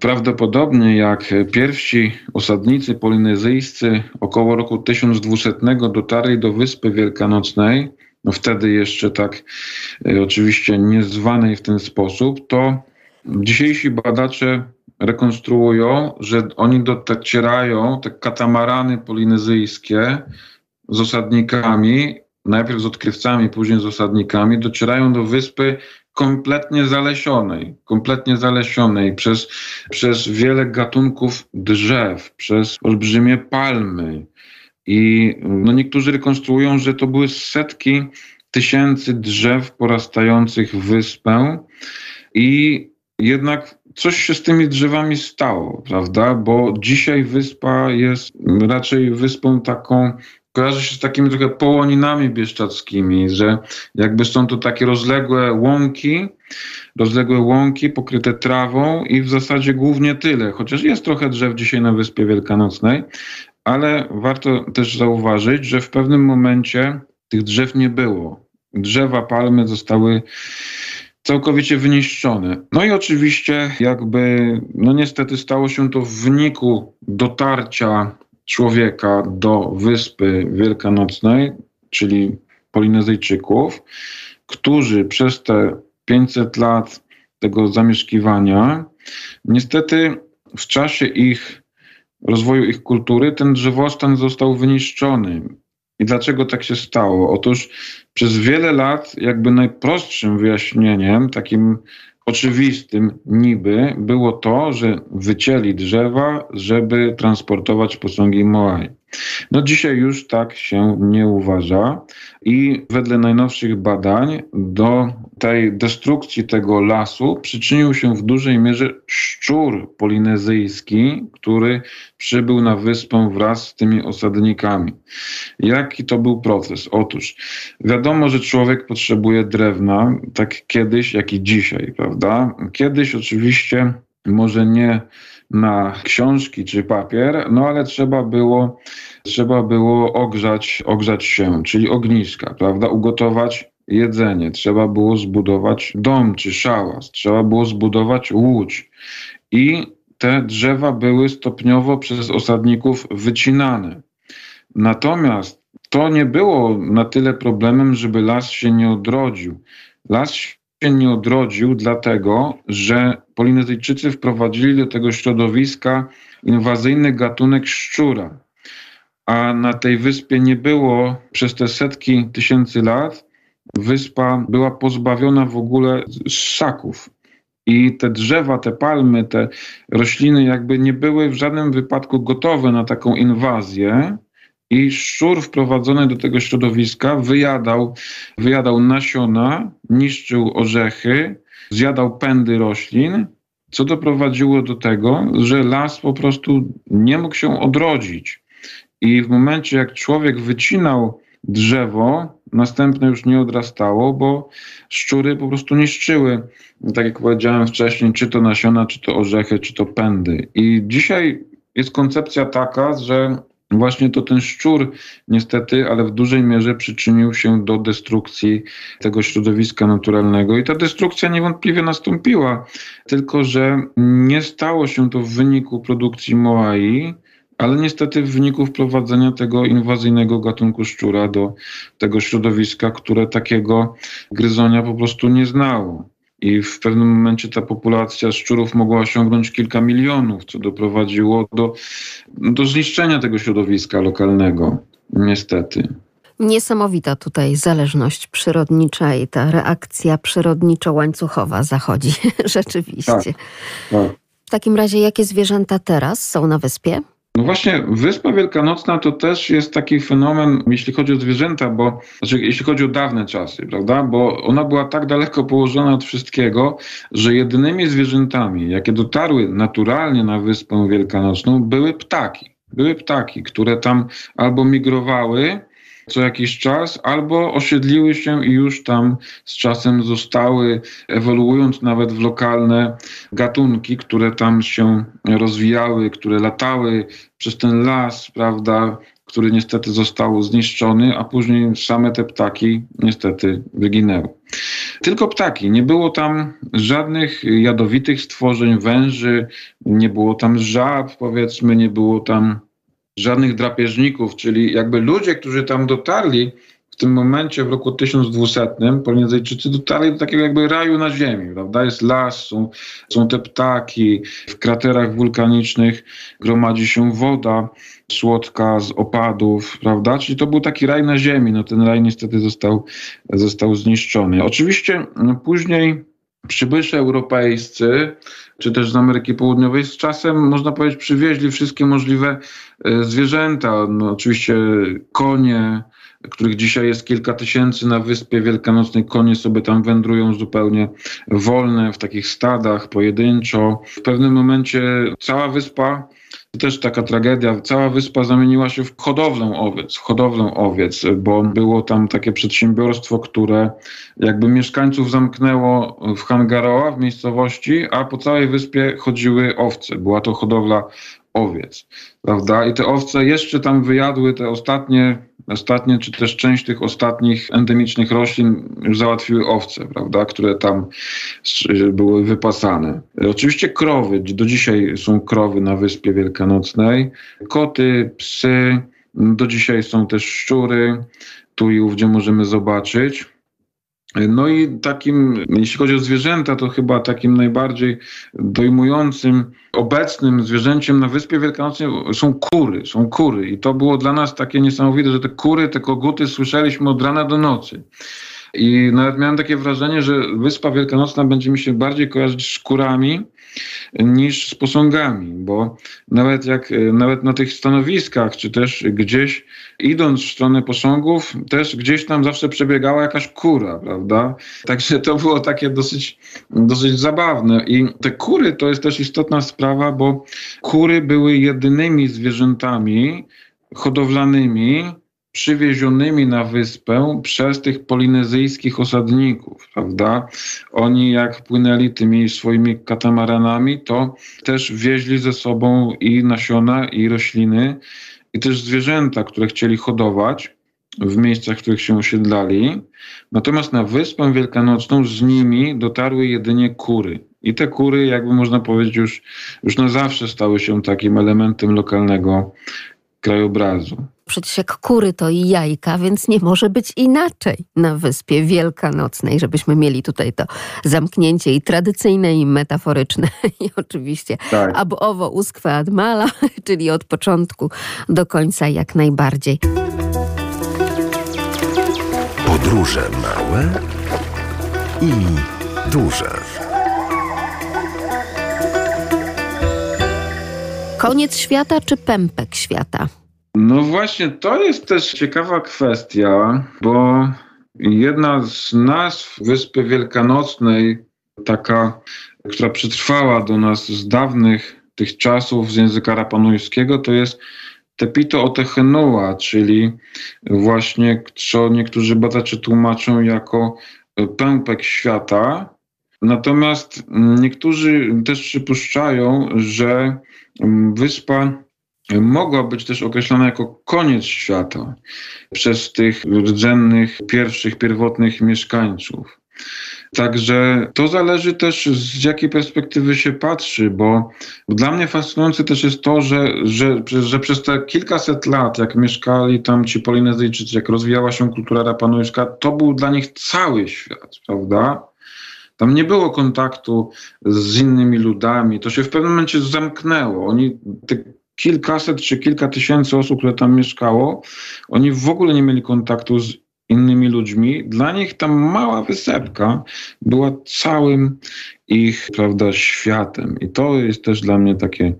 prawdopodobnie jak pierwsi osadnicy polinezyjscy około roku 1200 dotarli do Wyspy Wielkanocnej, no wtedy jeszcze tak y, oczywiście nie zwanej w ten sposób, to dzisiejsi badacze rekonstruują, że oni docierają, te katamarany polinezyjskie z osadnikami, najpierw z odkrywcami, później z osadnikami, docierają do wyspy kompletnie zalesionej, kompletnie zalesionej przez, przez wiele gatunków drzew, przez olbrzymie palmy. I no, niektórzy rekonstruują, że to były setki tysięcy drzew porastających wyspę i jednak coś się z tymi drzewami stało, prawda? Bo dzisiaj wyspa jest raczej wyspą taką, kojarzy się z takimi trochę połoninami bieszczadzkimi, że jakby są to takie rozległe łąki, rozległe łąki pokryte trawą i w zasadzie głównie tyle, chociaż jest trochę drzew dzisiaj na Wyspie Wielkanocnej, ale warto też zauważyć, że w pewnym momencie tych drzew nie było. Drzewa, palmy zostały całkowicie wyniszczone. No i oczywiście jakby, no niestety stało się to w wyniku dotarcia człowieka do Wyspy Wielkanocnej, czyli Polinezyjczyków, którzy przez te 500 lat tego zamieszkiwania, niestety w czasie ich rozwoju ich kultury ten drzewostan został wyniszczony. I dlaczego tak się stało? Otóż przez wiele lat jakby najprostszym wyjaśnieniem, takim oczywistym niby, było to, że wycięli drzewa, żeby transportować posągi Moai. No dzisiaj już tak się nie uważa i wedle najnowszych badań do tej destrukcji tego lasu przyczynił się w dużej mierze szczur polinezyjski, który przybył na wyspę wraz z tymi osadnikami. Jaki to był proces? Otóż wiadomo, że człowiek potrzebuje drewna, tak kiedyś, jak i dzisiaj, prawda? Kiedyś oczywiście może nie na książki czy papier, no ale trzeba było, trzeba było ogrzać, ogrzać się, czyli ogniska, prawda? Ugotować jedzenie, trzeba było zbudować dom czy szałas, trzeba było zbudować łódź. I te drzewa były stopniowo przez osadników wycinane. Natomiast to nie było na tyle problemem, żeby las się nie odrodził. Las się nie odrodził dlatego, że Polinezyjczycy wprowadzili do tego środowiska inwazyjny gatunek szczura. A na tej wyspie nie było przez te setki tysięcy lat wyspa była pozbawiona w ogóle ssaków. I te drzewa, te palmy, te rośliny jakby nie były w żadnym wypadku gotowe na taką inwazję. I szczur wprowadzony do tego środowiska wyjadał, wyjadał nasiona, niszczył orzechy, zjadał pędy roślin, co doprowadziło do tego, że las po prostu nie mógł się odrodzić. I w momencie, jak człowiek wycinał drzewo, następne już nie odrastało, bo szczury po prostu niszczyły, tak jak powiedziałem wcześniej, czy to nasiona, czy to orzechy, czy to pędy. I dzisiaj jest koncepcja taka, że Właśnie to ten szczur, niestety, ale w dużej mierze przyczynił się do destrukcji tego środowiska naturalnego. I ta destrukcja niewątpliwie nastąpiła, tylko że nie stało się to w wyniku produkcji Moai, ale niestety w wyniku wprowadzenia tego inwazyjnego gatunku szczura do tego środowiska, które takiego gryzonia po prostu nie znało. I w pewnym momencie ta populacja szczurów mogła osiągnąć kilka milionów, co doprowadziło do, do zniszczenia tego środowiska lokalnego, niestety. Niesamowita tutaj zależność przyrodnicza i ta reakcja przyrodniczo-łańcuchowa zachodzi rzeczywiście. Tak, tak. W takim razie, jakie zwierzęta teraz są na wyspie? No właśnie, Wyspa Wielkanocna to też jest taki fenomen, jeśli chodzi o zwierzęta, bo znaczy, jeśli chodzi o dawne czasy, prawda? Bo ona była tak daleko położona od wszystkiego, że jedynymi zwierzętami, jakie dotarły naturalnie na Wyspę Wielkanocną, były ptaki. Były ptaki, które tam albo migrowały, co jakiś czas, albo osiedliły się i już tam z czasem zostały, ewoluując nawet w lokalne gatunki, które tam się rozwijały, które latały przez ten las, prawda, który niestety został zniszczony, a później same te ptaki niestety wyginęły. Tylko ptaki, nie było tam żadnych jadowitych stworzeń, węży, nie było tam żab, powiedzmy, nie było tam żadnych drapieżników, czyli jakby ludzie, którzy tam dotarli w tym momencie w roku 1200 Polinezjczycy dotarli do takiego jakby raju na ziemi, prawda? Jest las, są, są te ptaki, w kraterach wulkanicznych gromadzi się woda słodka z opadów, prawda? Czyli to był taki raj na ziemi, no ten raj niestety został, został zniszczony. Oczywiście no, później przybysze europejscy, czy też z Ameryki Południowej, z czasem, można powiedzieć, przywieźli wszystkie możliwe e, zwierzęta. No, oczywiście konie, których dzisiaj jest kilka tysięcy na Wyspie Wielkanocnej. Konie sobie tam wędrują zupełnie wolne, w takich stadach, pojedynczo. W pewnym momencie cała wyspa to też taka tragedia. Cała wyspa zamieniła się w hodowlę owiec, w hodowlę owiec, bo było tam takie przedsiębiorstwo, które jakby mieszkańców zamknęło w Hangaroa, w miejscowości, a po całej wyspie chodziły owce. Była to hodowla owiec, prawda? I te owce jeszcze tam wyjadły te ostatnie, ostatnie, czy też część tych ostatnich endemicznych roślin już załatwiły owce, prawda? Które tam były wypasane. Oczywiście krowy, do dzisiaj są krowy na Wyspie Wielkanocnej, koty, psy, do dzisiaj są też szczury, tu i ówdzie możemy zobaczyć. No i takim, jeśli chodzi o zwierzęta, to chyba takim najbardziej dojmującym, obecnym zwierzęciem na Wyspie Wielkanocnej są kury, są kury. I to było dla nas takie niesamowite, że te kury, te koguty słyszeliśmy od rana do nocy. I nawet miałem takie wrażenie, że Wyspa Wielkanocna będzie mi się bardziej kojarzyć z kurami, niż z posągami, bo nawet jak nawet na tych stanowiskach, czy też gdzieś idąc w stronę posągów, też gdzieś tam zawsze przebiegała jakaś kura, prawda? Także to było takie dosyć, dosyć zabawne. I te kury to jest też istotna sprawa, bo kury były jedynymi zwierzętami hodowlanymi, przywiezionymi na wyspę przez tych polinezyjskich osadników, prawda? Oni jak płynęli tymi swoimi katamaranami, to też wieźli ze sobą i nasiona, i rośliny, i też zwierzęta, które chcieli hodować w miejscach, w których się osiedlali. Natomiast na Wyspę Wielkanocną z nimi dotarły jedynie kury. I te kury, jakby można powiedzieć, już, już na zawsze stały się takim elementem lokalnego krajobrazu. Przecież jak kury to i jajka, więc nie może być inaczej na Wyspie Wielkanocnej, żebyśmy mieli tutaj to zamknięcie i tradycyjne, i metaforyczne. I oczywiście tak. ab owo usque ad mala, czyli od początku do końca jak najbardziej. Podróże małe i duże. Koniec świata czy pępek świata? No właśnie, to jest też ciekawa kwestia, bo jedna z nazw Wyspy Wielkanocnej, taka, która przetrwała do nas z dawnych tych czasów z języka rapanujskiego, to jest Tepito Otechenua, czyli właśnie, co niektórzy badacze tłumaczą jako pępek świata. Natomiast niektórzy też przypuszczają, że wyspa mogła być też określona jako koniec świata przez tych rdzennych, pierwszych, pierwotnych mieszkańców. Także to zależy też z jakiej perspektywy się patrzy, bo dla mnie fascynujące też jest to, że, że, że przez te kilkaset lat, jak mieszkali tam ci Polinezyjczycy, jak rozwijała się kultura rapanujska, to był dla nich cały świat, prawda? Tam nie było kontaktu z innymi ludami, to się w pewnym momencie zamknęło. Oni, te kilkaset czy kilka tysięcy osób, które tam mieszkało, oni w ogóle nie mieli kontaktu z innymi ludźmi. Dla nich ta mała wysepka była całym ich prawda, światem. I to jest też dla mnie takie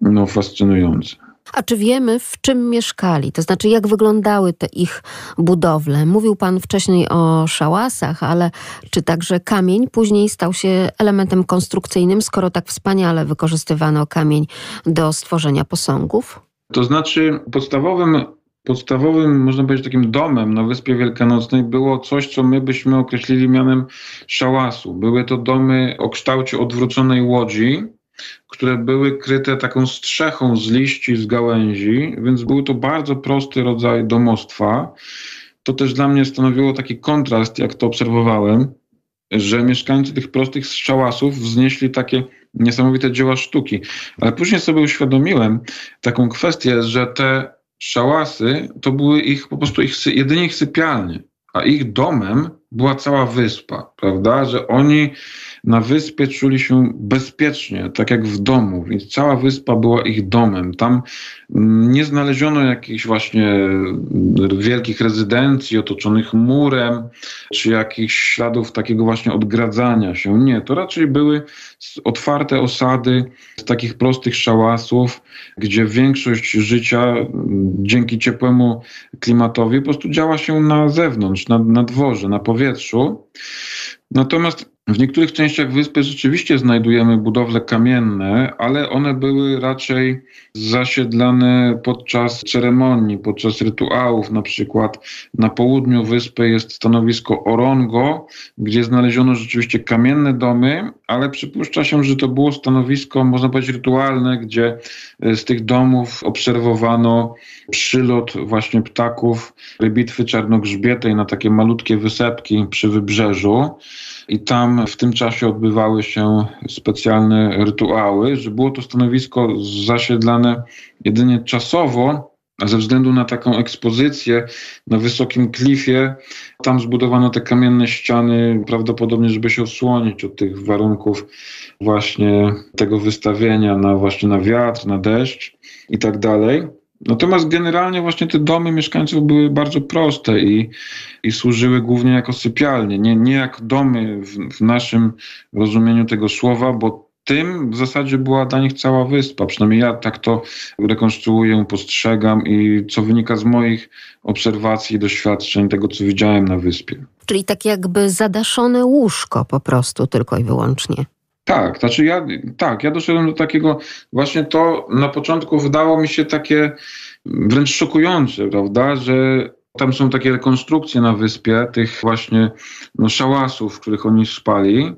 no, fascynujące. A czy wiemy, w czym mieszkali? To znaczy, jak wyglądały te ich budowle? Mówił Pan wcześniej o szałasach, ale czy także kamień później stał się elementem konstrukcyjnym, skoro tak wspaniale wykorzystywano kamień do stworzenia posągów? To znaczy, podstawowym podstawowym, można powiedzieć, takim domem na Wyspie Wielkanocnej było coś, co my byśmy określili mianem szałasu. Były to domy o kształcie odwróconej łodzi, które były kryte taką strzechą z liści, z gałęzi, więc był to bardzo prosty rodzaj domostwa. To też dla mnie stanowiło taki kontrast, jak to obserwowałem, że mieszkańcy tych prostych szałasów wznieśli takie niesamowite dzieła sztuki. Ale później sobie uświadomiłem taką kwestię, że te szałasy to były ich po prostu ich, jedynie ich sypialnie, a ich domem była cała wyspa, prawda? Że oni na wyspie czuli się bezpiecznie, tak jak w domu, więc cała wyspa była ich domem. Tam nie znaleziono jakichś właśnie wielkich rezydencji otoczonych murem, czy jakichś śladów takiego właśnie odgradzania się. Nie, to raczej były otwarte osady z takich prostych szałasów, gdzie większość życia dzięki ciepłemu klimatowi po prostu działa się na zewnątrz, na, na dworze, na powietrzu. Natomiast w niektórych częściach wyspy rzeczywiście znajdujemy budowle kamienne, ale one były raczej zasiedlane podczas ceremonii, podczas rytuałów. Na przykład na południu wyspy jest stanowisko Orongo, gdzie znaleziono rzeczywiście kamienne domy, ale przypuszcza się, że to było stanowisko, można powiedzieć, rytualne, gdzie e, z tych domów obserwowano przylot właśnie ptaków rybitwy czarnogrzbietej na takie malutkie wysepki przy wybrzeżu i tam w tym czasie odbywały się specjalne rytuały, że było to stanowisko zasiedlane jedynie czasowo, a ze względu na taką ekspozycję na wysokim klifie, tam zbudowano te kamienne ściany, prawdopodobnie, żeby się osłonić od tych warunków właśnie tego wystawienia na właśnie na wiatr, na deszcz i tak dalej. Natomiast generalnie właśnie te domy mieszkańców były bardzo proste i, i służyły głównie jako sypialnie, nie, nie jak domy w, w naszym rozumieniu tego słowa, bo tym w zasadzie była dla nich cała wyspa. Przynajmniej ja tak to rekonstruuję, postrzegam i co wynika z moich obserwacji i doświadczeń, tego co widziałem na wyspie. Czyli tak jakby zadaszone łóżko po prostu tylko i wyłącznie. Tak, znaczy ja, tak, ja doszedłem do takiego, właśnie to na początku wydało mi się takie wręcz szokujące, prawda, że tam są takie rekonstrukcje na wyspie tych właśnie no, szałasów, w których oni spali.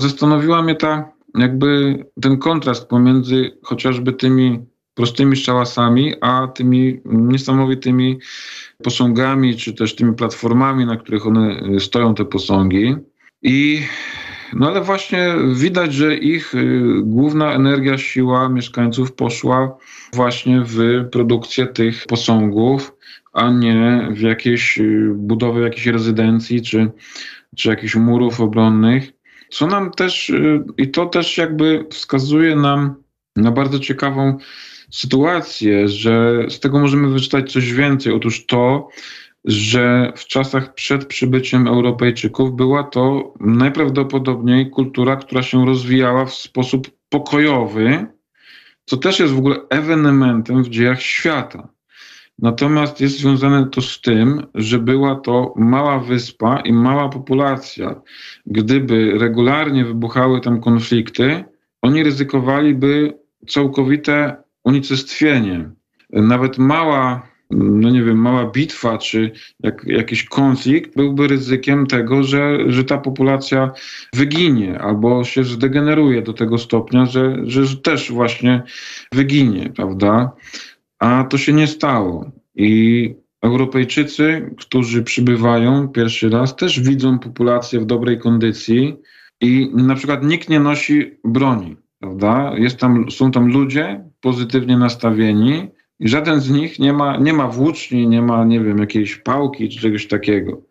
Zastanowiła mnie ta, jakby ten kontrast pomiędzy chociażby tymi prostymi szałasami, a tymi niesamowitymi posągami, czy też tymi platformami, na których one stoją, te posągi. I no ale właśnie widać, że ich y, główna energia, siła mieszkańców poszła właśnie w produkcję tych posągów, a nie w jakieś y, budowę jakiejś rezydencji czy, czy jakichś murów obronnych. Co nam też, y, i to też jakby wskazuje nam na bardzo ciekawą sytuację, że z tego możemy wyczytać coś więcej. Otóż to, że w czasach przed przybyciem Europejczyków była to najprawdopodobniej kultura, która się rozwijała w sposób pokojowy, co też jest w ogóle ewenementem w dziejach świata. Natomiast jest związane to z tym, że była to mała wyspa i mała populacja. Gdyby regularnie wybuchały tam konflikty, oni ryzykowaliby całkowite unicestwienie. Nawet mała no nie wiem, mała bitwa czy jak, jakiś konflikt byłby ryzykiem tego, że, że ta populacja wyginie albo się zdegeneruje do tego stopnia, że, że też właśnie wyginie, prawda? A to się nie stało. I Europejczycy, którzy przybywają pierwszy raz, też widzą populację w dobrej kondycji i na przykład nikt nie nosi broni, prawda? Jest tam, są tam ludzie pozytywnie nastawieni i żaden z nich nie ma, nie ma włóczni, nie ma, nie wiem, jakiejś pałki czy czegoś takiego.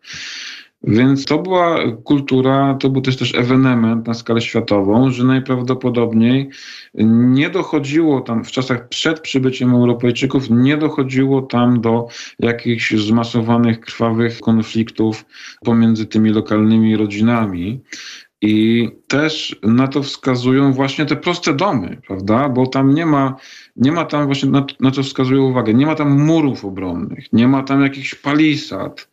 Więc to była kultura, to był też też ewenement na skalę światową, że najprawdopodobniej nie dochodziło tam w czasach przed przybyciem Europejczyków, nie dochodziło tam do jakichś zmasowanych, krwawych konfliktów pomiędzy tymi lokalnymi rodzinami. I też na to wskazują właśnie te proste domy, prawda? Bo tam nie ma, nie ma tam właśnie, na, na to wskazują uwagę, nie ma tam murów obronnych, nie ma tam jakichś palisad.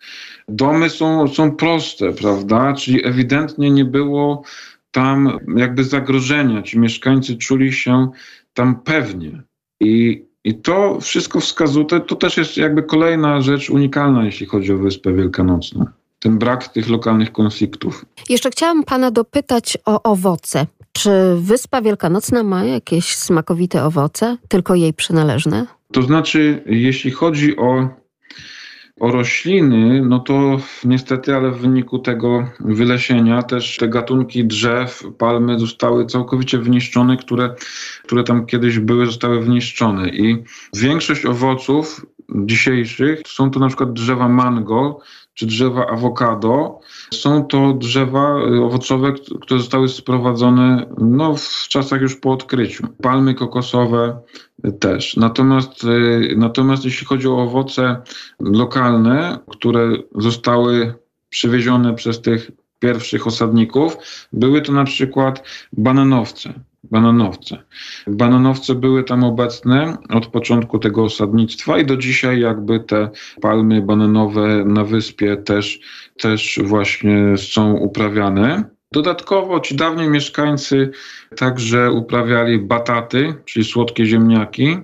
Domy są, są proste, prawda? Czyli ewidentnie nie było tam jakby zagrożenia. Ci mieszkańcy czuli się tam pewnie. I, i to wszystko wskazuje, to, to też jest jakby kolejna rzecz unikalna, jeśli chodzi o Wyspę Wielkanocną ten brak tych lokalnych konfliktów. Jeszcze chciałam pana dopytać o owoce. Czy Wyspa Wielkanocna ma jakieś smakowite owoce, tylko jej przynależne? To znaczy, jeśli chodzi o, o rośliny, no to niestety, ale w wyniku tego wylesienia też te gatunki drzew, palmy zostały całkowicie wyniszczone, które, które tam kiedyś były, zostały wyniszczone. I większość owoców dzisiejszych są to na przykład drzewa mango, czy drzewa awokado. Są to drzewa y, owocowe, które zostały sprowadzone no, w czasach już po odkryciu. Palmy kokosowe też. Natomiast, y, natomiast jeśli chodzi o owoce lokalne, które zostały przywiezione przez tych pierwszych osadników, były to na przykład bananowce bananowce. Bananowce były tam obecne od początku tego osadnictwa i do dzisiaj jakby te palmy bananowe na wyspie też, też właśnie są uprawiane. Dodatkowo ci dawni mieszkańcy także uprawiali bataty, czyli słodkie ziemniaki,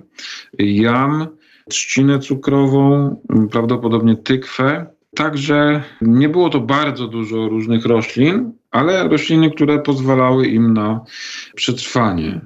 jam, trzcinę cukrową, prawdopodobnie tykwę. Także nie było to bardzo dużo różnych roślin, ale rośliny, które pozwalały im na przetrwanie.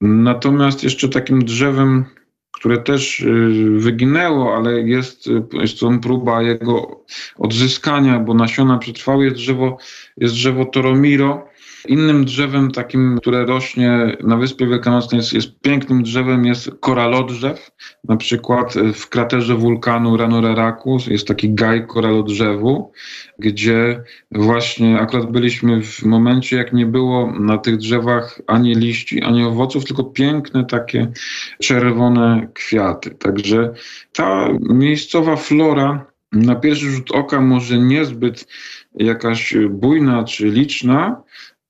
Natomiast jeszcze takim drzewem, które też y, wyginęło, ale jest, jest to próba jego odzyskania, bo nasiona przetrwały, jest drzewo, jest drzewo Toromiro, Innym drzewem takim, które rośnie na Wyspie Wielkanocnej, jest, jest pięknym drzewem, jest koralodrzew. Na przykład w kraterze wulkanu Ranoreraku jest taki gaj koralodrzewu, gdzie właśnie akurat byliśmy w momencie, jak nie było na tych drzewach ani liści, ani owoców, tylko piękne takie czerwone kwiaty. Także ta miejscowa flora na pierwszy rzut oka może niezbyt jakaś bujna czy liczna,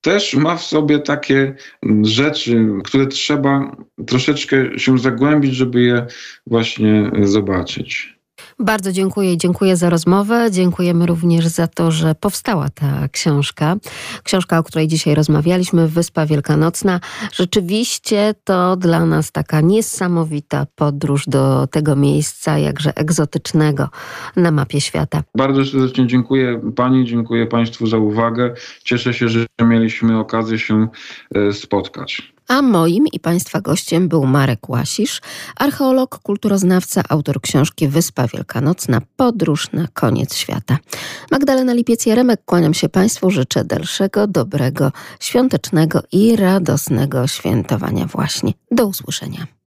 też ma w sobie takie rzeczy, które trzeba troszeczkę się zagłębić, żeby je właśnie zobaczyć. Bardzo dziękuję i dziękuję za rozmowę. Dziękujemy również za to, że powstała ta książka. Książka, o której dzisiaj rozmawialiśmy, Wyspa Wielkanocna. Rzeczywiście to dla nas taka niesamowita podróż do tego miejsca, jakże egzotycznego na mapie świata. Bardzo serdecznie dziękuję Pani, dziękuję Państwu za uwagę. Cieszę się, że mieliśmy okazję się e, spotkać. A moim i Państwa gościem był Marek Łasisz, archeolog, kulturoznawca, autor książki Wyspa Wielkanocna Podróż na koniec świata. Magdalena Lipiec-Jaremek, kłaniam się Państwu, życzę dalszego, dobrego, świątecznego i radosnego świętowania właśnie. Do usłyszenia.